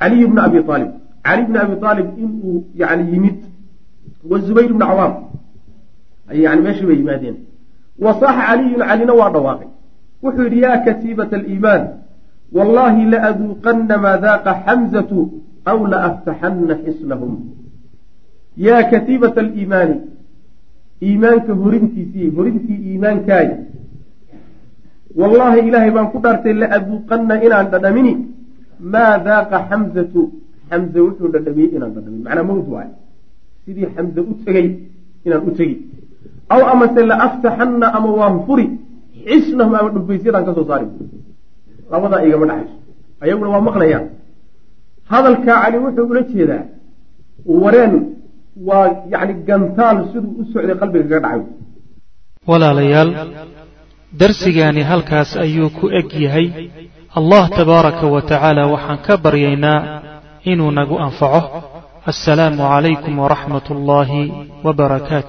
caliyu bna abi aalib cali bni abi aalib inuu yani yimid. Wa zubayr bna cawaam yani meeshii bay yimaadeen. Wa saaxa caliyun calina waa dhawaaqay. Wuxuu yidhi yaa katiibata aliimaan wallahi laaduuqanna maa daaqa xamzatu aw laaftaxanna xisnahum yaa katiibata aliimaani iimaanka horintiisii horintii iimaankaay wallaahi ilaahay baan ku dhaartay laaduuqanna inaan dhadhamini maa daaqa xamzatu xamze wuxuu dhadhamiyey inaan dhadhamin macnaa mawd waay sidii xamze u tegey inaan u tegi aw amase laaftaxanna ama waan furi xisnahum ama dhufaysyadaan ka soo saari labadaa igama dhaxayso ayaguna waa maqlayaan hadalkaa cali wuxuu ula jeedaa wareen waa yacni gantaal siduu u socday qalbiga kaga dhacay. Walaalayaal darsigaani halkaas ayuu ku eg yahay. Allah tabaaraka wa tacaala waxaan ka baryaynaa inuu nagu anfaco. Assalaamu calaykum waraxmat ullaahi wbarakaatu